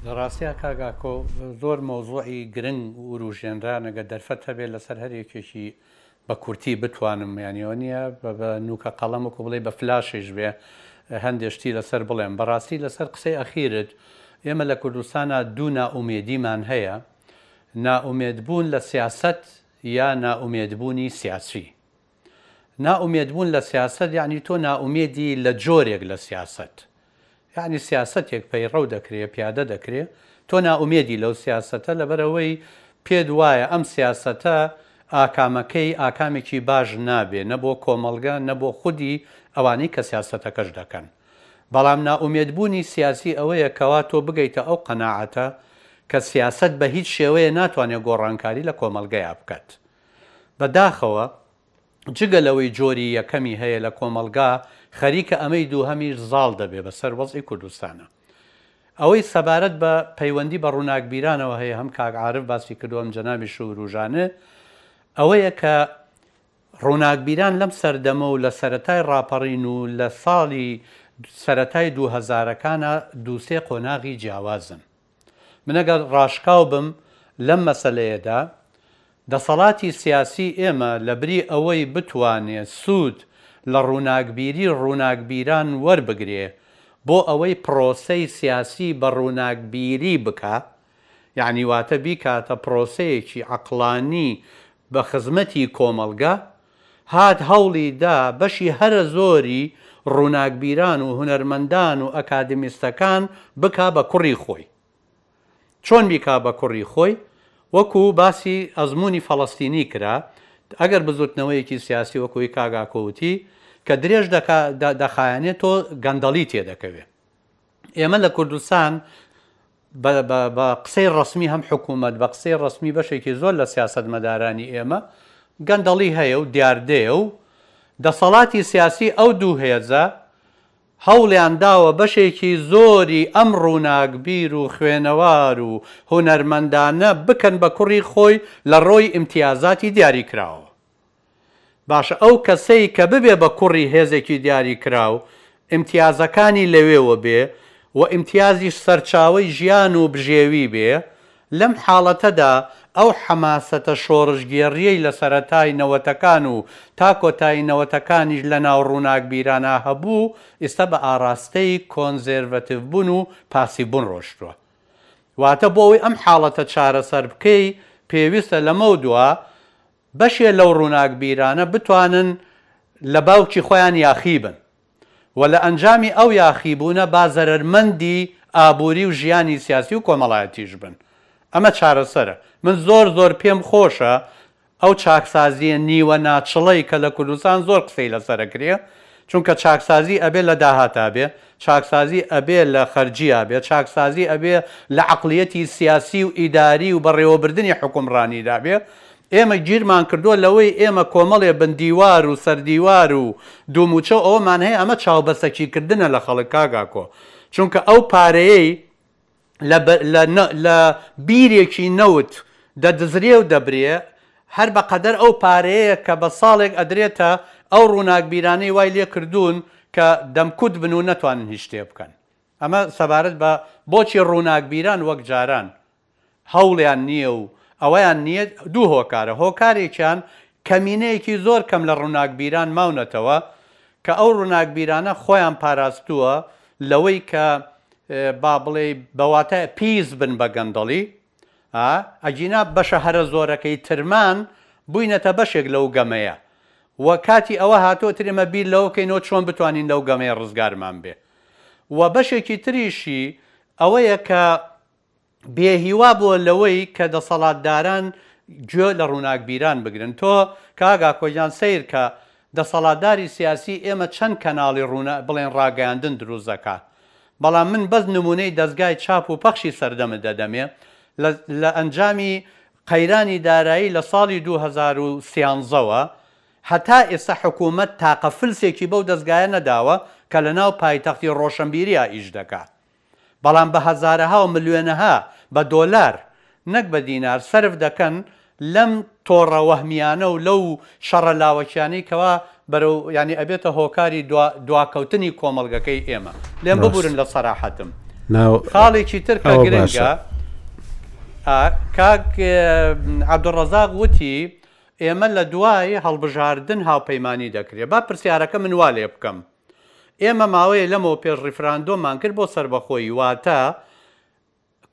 لە ڕاستیا کاک ئاکۆ زۆر مەوزوعی گرنگ وروژێنرا نەگە دەرفەت هەبێ لەسەر هەر یەکێکی بە کورتی بتوانم یانی ئەوە نییە بە بە نوکە قەڵەم وەکو بڵێی بە فلاشیش بێ هەندێ شتی لەسەر بڵێم بەڕاستی لەسەر قسەی ئەخیرت ئێمە لە کوردستانا دوو نائومێدیمان هەیە نائومێدبوون لە سیاسەت یا نائومێدبوونی سیاسی نائومێد بوون لە سیاسەت یەعنی تۆ نائومێدی لە جۆرێک لە سیاسەت یەعنی سیاسەتێک پەیڕەو دەکرێ پیادە دەکرێ تۆ نائومێدی لەو سیاسەتە لەبەرئەوەی پێت وایە ئەم سیاسەتە ئاکامەکەی ئاکامێکی باش نابێ نە بۆ کۆمەڵگە نە بۆ خودی ئەوانەی کە سیاسەتەکەش دەکەن بەڵام نائومێد بوونی سیاسی ئەوەیە کەوا تۆ بگەیتە ئەو قەناعەتە کە سیاسەت بە هیچ شێوەیە ناتوانێت گۆڕانکاری لە کۆمەڵگەیا بکات. بە داخەوە جگە لەوەی جۆری یەکەمی هەیە لە کۆمەڵگا خەریکە ئەمەی دووهەمیش زاڵ دەبێ بە سەر وەزعی کوردستانا. ئەوەی سەبارەت بە پەیوەندی بە ڕووناکبیرانەوە هەیە هەم کاک عارف باسی کردوە هەم جەنابی شوورووژانێ ئەوەیە کە ڕووناکبیران لەم سەردەمە و لە سەرەتای ڕاپەڕین و لە ساڵی سەرەتای دوو هەزارەکانا دوو سێ قۆناغی جیاوازن. من ئەگەر ڕاشکاو بم لەم مەسەلەیەدا، دەسەڵاتی سیاسی ئێمە لەبری ئەوەی بتوانێ سوود لە ڕووناکبیری ڕووناکبیران وەربگرێ بۆ ئەوەی پڕۆسەی سیاسی بە ڕووناکبیری بکا، یانی واتە بیکاتە پڕۆسەیەکی عەقڵانی بە خزمەتی کۆمەڵگە، هات هەوڵی دا بەشی هەرە زۆری ڕووناکبیران و هونەرمەندان و ئەکادیمیستەکان بکا بە کوڕی خۆی. چۆن بیکا بە کوڕی خۆی؟ وەکو باسی ئەزموونی فەڵەستینی کرا، ئەگەر بزووتنەوەیەکی سیاسی وەکوی کاک ئاکۆ وتی، کە درێژ دەکا، دەخایەنێ تۆ گەندەڵی تێدەکەوێ. ئێمە لە کوردستان بە قسەی ڕەسمی هەم حکوومەت، بە قسەی ڕەسمی بەشێکی زۆر لە سیاسەتمەدارانی ئێمە، گەندەڵی هەیە و دیاردەیە و دەسەڵاتی سیاسی ئەو دوو هێزە هەوڵیان داوە بەشێکی زۆری ئەم ڕووناکبیر و خوێنەوار و هونەرمەندانە بکەن بە کوڕی خۆی لە ڕێی ئیمتیازاتی دیاریکراوە. باشە ئەو کەسەی کە ببێ بە کوڕی هێزێکی دیاری کراو ئیمتیازەکانی لەوێوە بێ و ئیمتیازیش سەرچاوەی ژیان و بژێوی بێ لەم حاڵەتەدا ئەو حەماسەتە شۆڕشگێڕیەی لە سەرەتای نەوەتەکان و تا کۆتایی نەوەتەکانیش لە ناو ڕووناکبیرانا هەبوو ئیستا بە ئاڕاستەی کۆنزێرڤەتڤ بوون و پاسیڤ بوون ڕۆشتوە واتە بۆ ئەوەی ئەم حاڵەتە چارەسەر بکەی پێویستە لەمەو دوا بەشێ لەو ڕووناکبیرانە بتوانن لە باوکی خۆیان یاخی بن و لە ئەنجامی ئەو یاخی بوونە با زەرەرمەندی ئابووری و ژیانی سیاسی و کۆمەڵایەتیش بن ئەمە چارەسەرە من زۆر زۆر پێم خۆشە ئەو چاکسازیە نیوە ناچڵەی کە لە کوردستان زۆر قسەی لەسەرەکرێ چونکە چاکسازی ئەبێ لە داهاتا بێ، چاکسازی ئەبێ لە خەرجیا بێ، چاکسازی ئەبێ لە عەقڵیەتی سیاسی و ئیداری و بەڕێوەبردنی حوکمڕانیدا بێ، ئێمە گیرمان کردووە لەوەی ئێمە کۆمەڵێ بن دیوار و سەر دیوار و دوو موچەو ئەوەمان هەیە، ئەمە چاوبەسەکیکردنە لە خەڵک کاک ئاکۆ، چونکە ئەو پارەیەی. لە بیرێکی نەوت دەدزرێ و دەبرێ، هەر بە قەدەر ئەو پارەیە کە بە ساڵێک ئەدرێتە ئەو ڕووناکبیرانەی وای لێ کردوون کە دەمکوت بن و نەتوانن هیچ شتێ بکەن. ئەمە سەبارەت بە بۆچی ڕووناکبیران وەک جاران هەوڵیان نییە و ئەوەیان نییە، دوو هۆکارە، هۆکارێکیان کەمینەیەکی زۆر کەم لە ڕووناکبیران ماونەتەوە کە ئەو ڕووناکبیرانە خۆیان پاراستووە لەوەی کە با بڵێی بە واتە پیس بن بە گەندەڵی ئا ئەگینا بەشە هەرە زۆرەکەی ترمان بووینەتە بەشێک لەو گەمەیە و کاتی ئەوە هاتووە تر ئێمە بیر لەوە بکەینەوە چۆن بتوانین لەو گەمەیە ڕزگارمان بێ و بەشێکی تریشی ئەوەیە کە بێ هیوا بووە لەوەی کە دەسەڵاتداران گوێ لە ڕووناکبیران بگرن. تۆ کاک ئاکۆ گیان سەیر کە دەسەڵاتداری سیاسی ئێمە چەند کەناڵی ڕوونا بڵێن ڕاگەیاندن دروست دەکات. بەڵام من بەس نموونەی دەزگای چاپ و پەخشی سەردەمت دەدەمێ لە لە ئەنجامی قەیرانی دارایی لە ساڵی دوو هەزار و سیانزە وە هەتا ئێستا حکوومەت تاقە فلسێکی بەو دەزگایە نەداوە کە لە ناو پایتەختی ڕۆشەنبیریا ئیش دەکات. بەڵام بە هەزارەها و ملوێنەها بە دۆلار نەک بە دینار سەرف دەکەن لەم تۆڕە وەهمیانە و لەو شەڕە لاوەکیانەی کەوا بەرەو یانی ئەبێتە هۆکاری دوا دواکەوتنی کۆمەڵگەکەی ئێمە لێم ببورن لە سەراحەتم خاڵێکی تر کە گرنگە ئا کاک عەبدوڕەزاق وتی ئێمە لە دوای هەڵبژاردن هاوپەیمانی دەکرێت با پرسیارەکە من وا لێ بکەم ئێمە ماوەیە لەمەوە پێش ڕیفراندۆممان کرد بۆ سەربەخۆیی واتە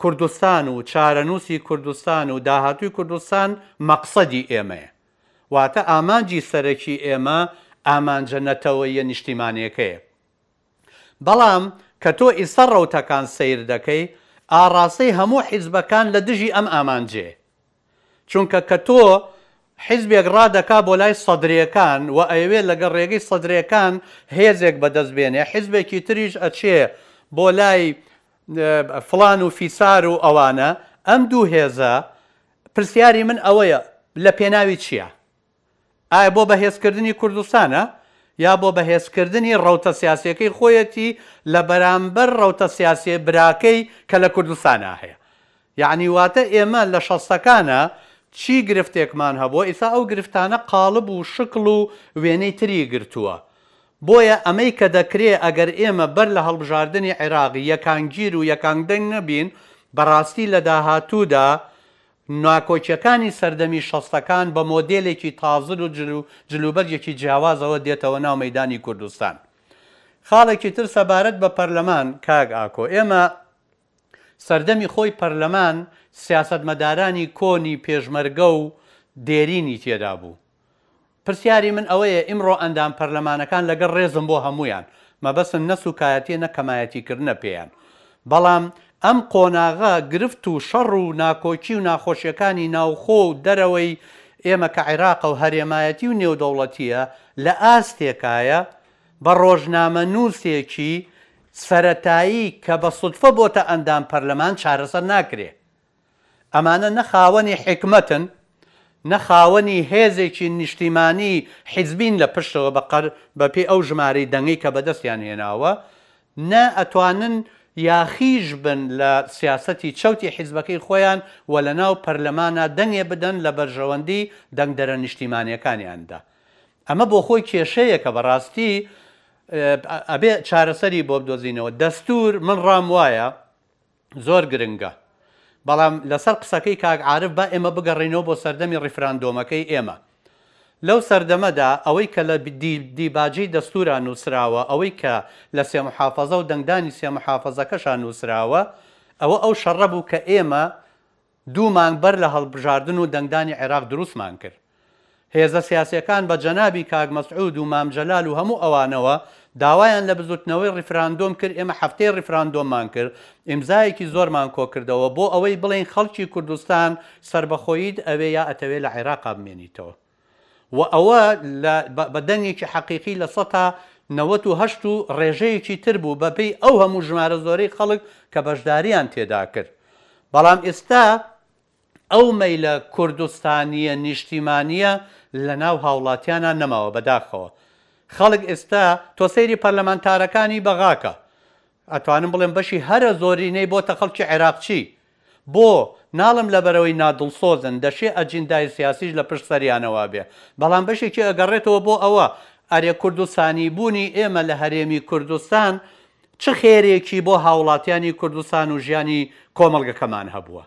کوردستان و چارەنووسی کوردستان و داهاتووی کوردستان مەقسەدی ئێمەیە واتە ئامانجی سەرەکی ئێمە ئامانجە نەتەوەیە نیشتیمانەکەیە بەڵام کە تۆ ئیستا ڕەوتەکان سیر دەکەی ئاڕاستەی هەموو حیزبەکان لە دژی ئەم ئامانجێ چونکە کە تۆ حیزبێک ڕادەکا بۆ لای سەدرێکان و ئەیەوێ لەگەڵ ڕێگەی سەدرێکان هێزێک بەدەست بێنێ حیزبێکی تریش ئەچێ بۆ لای فڵان و فیسار و ئەوانە ئەم دوو هێزە پرسیاری من ئەوەیە لە پێناوی چییە؟ ئایا بۆ بەهێزکردنی کوردستانە یا بۆ بەهێزکردنی ڕەوتە سیاسیەکەی خۆیەتی لە بەرامبەر ڕەوتە سیاسیە براکەی کە لە کوردستانا هەیە یەعنی واتە ئێمە لە شەستەکانا چی گرفتێکمان هەبووە ئیسا ئەو گرفتانە قاڵب و شکڵ و وێنەی تری گرتووە بۆیە ئەمەی کە دەکرێ ئەگەر ئێمە بەر لە هەڵبژاردنی عێراق یەکانگیر و یەکانگدەنگ نەبین بەڕاستی لە داهاتوودا ناکۆکیەکانی سەردەمی شەستەکان بە مۆدێلێکی تازر و جل و جلوبەرگێکی جیاوازەوە دێتەوە ناو مەیدانی کوردستان. خاڵێکی تر سەبارەت بە پەرلەمان کاک ئاکۆ ئێمە سەردەمی خۆی پەرلەمان سیاسەتمەدارانی کۆنی پێشمەرگە و دێرینی تێدا بوو. پرسیاری من ئەوەیە ئیمڕۆ ئەندام پەرلەمانەکان لەگەڵ ڕێزم بۆ هەموویان مەبەستم نە سوکایەتیە نە کەمایەتی کردنە پێیان بەڵام ئەم قۆناغە گرفت و شەڕ و ناکۆکی و ناخۆشیەکانی ناوخۆ و دەرەوەی ئێمە کە عێراقە و هەرێمایەتی و نێودەوڵەتیە لە ئاستێکایە بە ڕۆژنامەنووسێکی سەرەتایی کە بە سوتفە بۆتە ئەندام پەرلەمان چارەسەر ناکرێ ئەمانە نە خاوەنی حیکمەتن، نە خاوەنی هێزێکی نیشتیمانی حیزبین لە پشتەوە بە قەر بە پێی ئەو ژمارەی دەنگەی کە بە دەستیان هێناوە، نە ئەتوانن یاخیش بن لە سیاسەتی چەوتی حیزبەکەی خۆیان و لە ناو پەرلەمانا دەنگێ بدەن لە بەرژەوەندی دەنگدەرە نیشتیمانیەکانیان دا. ئەمە بۆ خۆی کێشەیەکە بە ڕاستی ئەبێ چارەسەری بۆ بدۆزینەوە. دەستور من ڕام وایە، زۆر گرنگە. بەڵام لەسەر قسەکەی کاک عارف با ئێمە بگەڕێینەوە بۆ سەردەمی ڕیفراندۆمەکەی ئێمە. لەو سەردەمەدا ئەوەی کە لە دیباجەی دەستوورا نووسراوە، ئەوەی کە لە سێ موحافەزە و دەنگدانی سێ موحافەزەکەشا نووسراوە، ئەوە ئەو شەڕە بوو کە ئێمە دوو مانگ بەر لە هەڵبژاردن و دەنگدانی عێراق دروستمان کرد. هێزە سیاسیەکان بە جەنابی کاک مەسعود و مام جەلال و هەموو ئەوانەوە داوایان لە بزوتنەوەی ڕیفراندۆم کرد ئێمە هەفتەی ڕیفراندۆممان کرد ئیمزایەکی زۆرمان کۆکردەوە بۆ ئەوەی بڵێین خەڵکی کوردستان سەربەخۆییت ئەوێ یا ئەتەوێ لە عێراقا بمێنیتەوە. و ئەوە لە بە دەنگێکی حەقیقی لە سەتا نەوەت و هەشت و ڕێژەیەکی تر بوو بە پێی ئەو هەموو ژمارە زۆرەی خەڵک کە بەشداریان تێدا کرد بەڵام ئێستا ئەو مەیلە کوردستانیە نیشتیمانیە لە ناو هاوڵاتیانە نەماوە بەداخەوە خەڵک ئێستا تۆ سەیری پەرلەمانتارەکانی بەغاکە ئەتوانم بڵێم بەشی هەرە زۆرینەی بۆتە خەڵکی عێراق چی بۆ ناڵێم لەبەرئەوەی نادڵسۆزن دەشێ ئەجیندای سیاسیش لە پشت سەریانەوا بێ بەڵام بەشێکی ئەگەڕێتەوە بۆ ئەوە ئەرێ کوردستانی بوونی ئێمە لە هەرێمی کوردستان چ خێرێکی بۆ هاوڵاتیانی کوردستان و ژیانی کۆمەڵگەکەمان هەبووە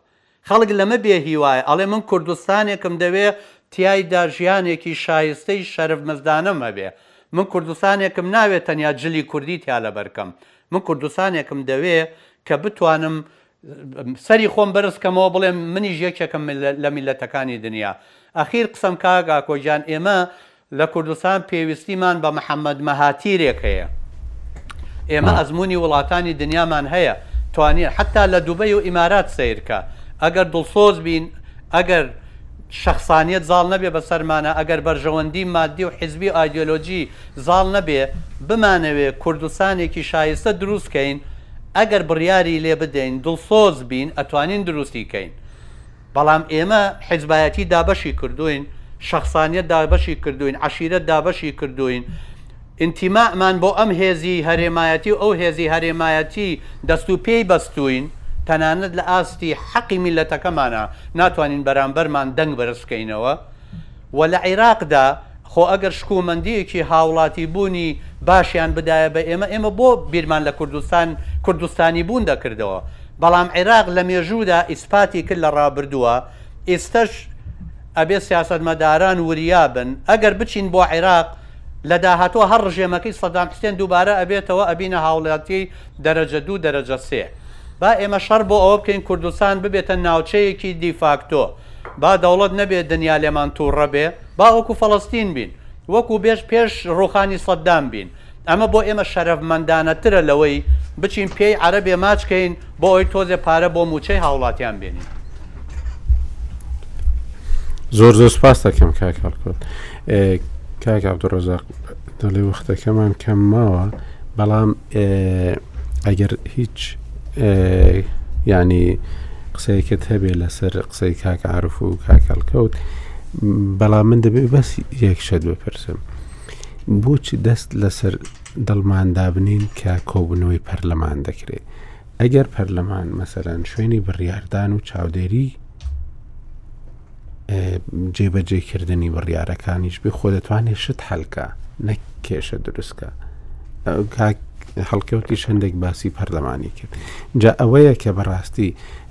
خەڵک لەمە بێ هیوایە، ئەڵێ من کوردستانێکم دەوێ تیایدا ژیانێکی شایستەی شەرفمەزدانەم هەبێ، من کوردستانێکم ناوێ تەنیا جلی کوردی تیا لەبەرکەم، من کوردستانێکم دەوێ کە بتوانم سەری خۆم بەرز کەمەوە بڵێم منیش یەکێکم لە میللەتەکانی دنیا. ئەخیر قسەم کاک ئاکۆ گیان ئێمە لە کوردستان پێویستیمان بە محەمەد مەهاتیرێک هەیە. ئێمە ئەزموونی وڵاتانی دنیامان هەیە، توانییە حەتتا لە دوبەی و ئیمارات سەیرکە، ئەگەر دڵسۆز بین، ئەگەر شەخسانیەت زاڵ نەبێ بەسەرمانا، ئەگەر بەرژەوەندی ماددی و حیزبی و ئایدیۆلۆجی زاڵ نەبێ، بمانەوێ کوردستانێکی شایستە دروست کەین، ئەگەر بڕیاری لێ بدەین، دڵسۆز بین، ئەتوانین دروستی کەین. بەڵام ئێمە حیزبایەتی دابەشی کردووین، شەخسانیەت دابەشی کردووین، عەشیرەت دابەشی کردووین، ئینتیمائمان بۆ ئەم هێزی هەرێمایەتی و ئەو هێزی هەرێمایەتی دەست و پێی بەستووین، تەنانەت لە ئاستی حەقی میللەتەکەمانا ناتوانین بەرامبەرمان دەنگ بەرز بکەینەوە و لە عیراقدا خۆ ئەگەر شکوومەندییەکی هاوڵاتیبوونی باشیان بدایە بە ئێمە، ئێمە بۆ بیرمان لە کوردستان، کوردستانیبوون دەکردەوە؟ بەڵام عێراق لە مێژوودا ئیسپاتی کرد لە ڕابردووە، ئیستەش ئەبێ سیاسەتمەداران وریا بن، ئەگەر بچین بۆ عێراق لە داهاتووە هەر ڕژێمەکەی سەدام حسێن دووبارە ئەبێتەوە، ئەبینە هاوڵاتیی دەرەجە دوو، دەرەجە سێ. با ئێمە شەڕ بۆ ئەوە بکەین کوردستان ببێتە ناوچەیەکی دیفاکتۆ، با دەوڵەت نەبێ دنیا لێمان تووڕە بێ. با وەکو فەڵەستین بین، وەکو بێژ پێش ڕووخانی سەدام بین، ئەمە بۆ ئێمە شەرەفمەندانەترە لەوەی بچین پێی عەرەبێ ماچ کەین بۆ ئەوەی تۆزێ پارە بۆ مووچەی هاوڵاتیان بێنین. زۆر زۆر سپاس دەکەم کاک هەڵکۆت کاک عەبدوڕەزاق دەڵێ وەختەکەمان کەم ماوە بەڵام ئەگەر هیچ یانی قسەیەکت هەبێ لەسەر قسەی کاک عرف و کاکەڵکەوت بەڵام من دەبێت بەس یەکشت بپرسم بۆچ دەست لەسەر دڵماندابنین کە کۆبنەوەی پەرلەمان دەکرێت ئەگەر پەرلەمان مەسەرەن شوێنی بڕیاردان و چاودێری جێبەجێکردنی بڕیارەکانیش بێ خۆ دەتوانێت شت هەلکە نەک کێشە دروستکە هەڵکەوتی شندێک باسی پەرلەمانی کرد جا ئەوەیە کە بەڕاستی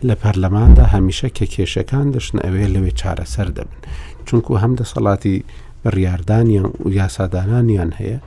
لە پەرلەماندا هەمیشە کە کێشەکان دەشن ئەوێ لەوێ چارەسەر دەبن چونکو هەم دەسەڵاتی بڕاردانیان و یاسادانانیان هەیە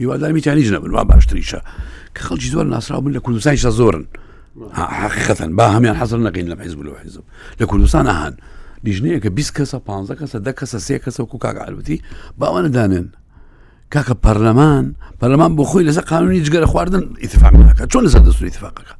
هیوادارمی تیانیش نەبن وا باشتریشە کە خەڵکی زۆر ناسرااو بن لە کوردستانیشە زۆرن حقیقەتەن با هەمیان حەزر نەکەین لە حیزب لە حیزب لە کوردستان هاان لیژنەیە کە 20 کەسە پ کەسە دە کەسە سێ کەسە و کاکەعاالوتی باوانە دانێن کاکە پەرلەمان پەرلەمان بۆ خۆی لەسەر قانونی جگەرە خواردن ئیتفاقەکە چۆن لەسەر دەستی اتفاقەکە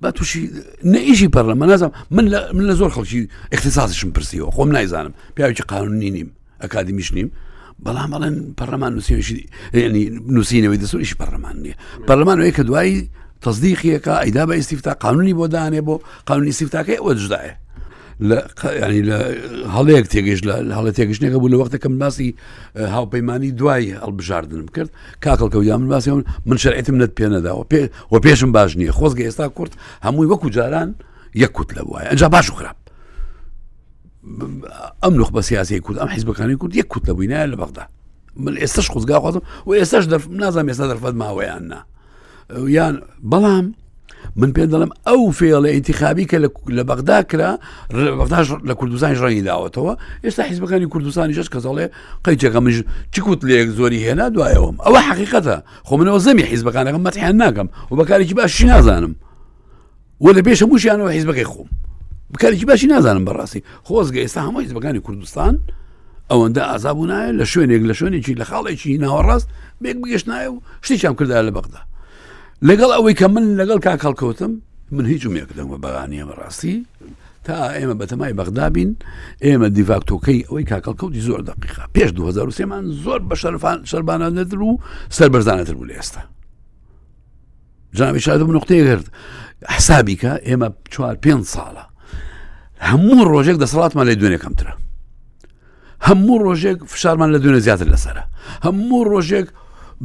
با تووشی نە ئیشی پەرلەمە نازم من من لە زۆر خەڵکی اختصاصشم پرسیەوە خۆم نایزانم پیاوێکی قانونی نیم ئەکادیمیش نیم بەڵام بەڵێن پەرلەمان نووسیشی ینی نووسینەوەی دەسوریشی پەرلەمان نیە پەرلەمان وەیە کە دوایی تصدیقیەکە ئەیدا بە ئیسیفتا قانونی بۆ دانێ بۆ قانونی سیفتاکەی ئەوە دژداە لە ینی لە هەڵەیەک تێگەش لە هەڵە تێگەشتێکە بوو لە وەختەکەم باسی هاوپەیمانانی دوای هەڵبژاردنم کرد کاکەڵکە و یامن باسی من شەرعتم نەت پێ نەداوە پێ و پێشم باش نییە خۆزگە ئێستا کورت هەمووی وەکو جاران یەک کوت لە وایە ئەجا باش و خراپ ئەم نخ بە سیاسی کورد ئەم حیزبەکانی کورد یەک کوت لە بووینە لە بەغدا من ئێستش خۆزگاخوازم و ئێستش نازانام ئێستا دەرفەت ماوەیان نا یان بەڵام من پێ دەڵم ئەو فێڵە ئینتخابی کە لە بەغدا کرا بەغداش لە کوردستان ڕەنگی داوەتەوە ئێستا حیزبەکانی کوردستانی جش کە دەڵێ قەیچەکە منش چکوت لێک زۆری هێنا دوایەوەم ئەوە حقیقەتە خۆ منەوە زەمی حیزبەکانەکەم مەتحیان ناکەم و بەکارێکی باشی نازانم و لە پێش هەمووشیانەوە حیزبەکەی خۆم بکارێکی باشی نازانم بەڕاستی خۆزگە ئێستا هەموو حیزبەکانی کوردستان ئەوەندە ئازابوونایە لە شوێنێک لە شوێنێکی لە خاڵێکی ناوەڕاست بێک بگەشتنایە و شتێکیان کردا لە بەغدا لەگەڵ ئەوەی کە من لەگەڵ کا کەڵکەوتم من هیچ مێکدەم بە بەغانیە بەڕاستی تا ئێمە بەتەمای بەغدا بین ئێمە دیڤاکتۆکەی ئەوەی کاکەڵکەوتی زۆر دقیقا پێش 2023مان زۆر بە شەرفان شەربانانەتر و سەربەرزانەتر بوو لە ئێستا جامی شادم نقطەیە کرد حسابیکە ئێمە چوار پێ ساڵە هەموو ڕۆژێک دەسەڵاتمان لە دوێنێ کەمترە هەموو ڕۆژێک فشارمان لە دوێنێ زیاتر لەسرە هەموو ڕۆژێک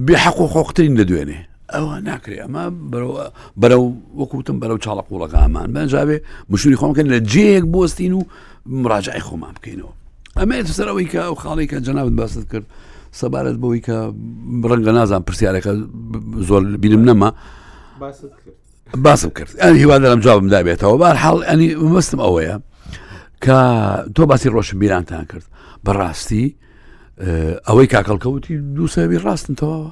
بێحق و خۆخترین لە دوێنێ ئەوە ناکرێ ئەمە بەرەو وەکوتم بەرەو چاڵە قوڵەکانمان بەنجاوێ مشوری خۆمکەن لە جێیەک بستین و مراجعی خۆمان بکەینەوە ئەمە ئێت سەر ئەوەی کە ئەو خاڵی کە جەناوت باست کرد سەبارەت بەوەی کە ڕەنگە نازان پرسیارەکە زۆر بینم نەما باسم کرد ئەنی هیوا دەرم جوابم دابێتەوە بار حاڵ ئەنی مەستم ئەوەیە کە تۆ باسی ڕۆشن بیرانتان کرد بەڕاستی ئەوەی کاکەڵکەوتی دووسەوی ڕاستن تەواوە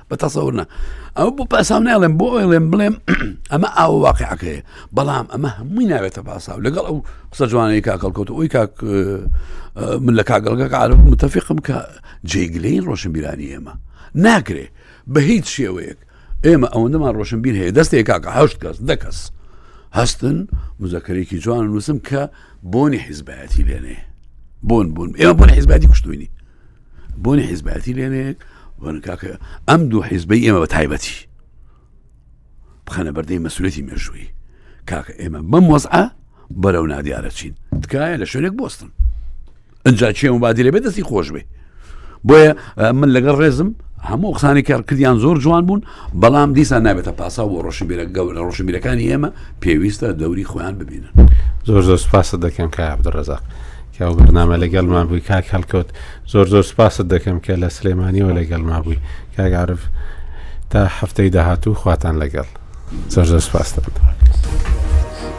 بە تەسەورنا ئەو بۆ پاساو ناڵێم بۆ ئەڵێم بڵێم ئەمە ئاو واقعەکەی بەڵام ئەمە هەمووی ناوێتە پاساو لەگەڵ ئەو قسە جوانەی کاکەڵکەوت ئەوی کاک من لە کاگەڵگە کارە متفقم کە جێگلەی ڕۆشن بیرانی ئێمە ناکرێ بە هیچ شێوەیەک ئێمە ئەوەندەمان ڕۆشن بیر هەیە دەستێک کاکە هەشت کەس دەکەس هەستن مزەکەرێکی جوان نووسم کە بۆنی حیزبایەتی لێنێ بۆن بوون ئێمە بۆن حیزباتی کوشتوینی بۆنی حیزبەتی لێنێک بۆنکاکە ئەم دوو حیزبەی ئێمە بە تایبەتی بخەنە بەردەی مەسولەتی مێژووی کاکە ئێمە بەم وەزعە بەرەو نادیارە چین تکایە لە شوێنێک بستن ئەجا چێ و بادی لە بێ دەستی خۆش بێ بۆیە من لەگەڵ ڕێزم هەموو قسانی کارکردیان زۆر جوان بوون بەڵام دیسان نابێتە پاساو بۆ ڕۆشنبیرە گەورە ڕۆشنبیرەکانی ئێمە پێویستە دەوری خۆیان ببینن زۆر زۆر سپاست دەکەم کە عبدڕزاق کە بەنامە لەگەڵمان بووی کاک هەڵکەوت زۆر زۆر سپاست دەکەم کە لە سلێمانیەوە لەگەڵما بووی کاگەعرف تا هەفتەی داهاتوو خواتان لەگەڵ زۆر زۆر سپاستە.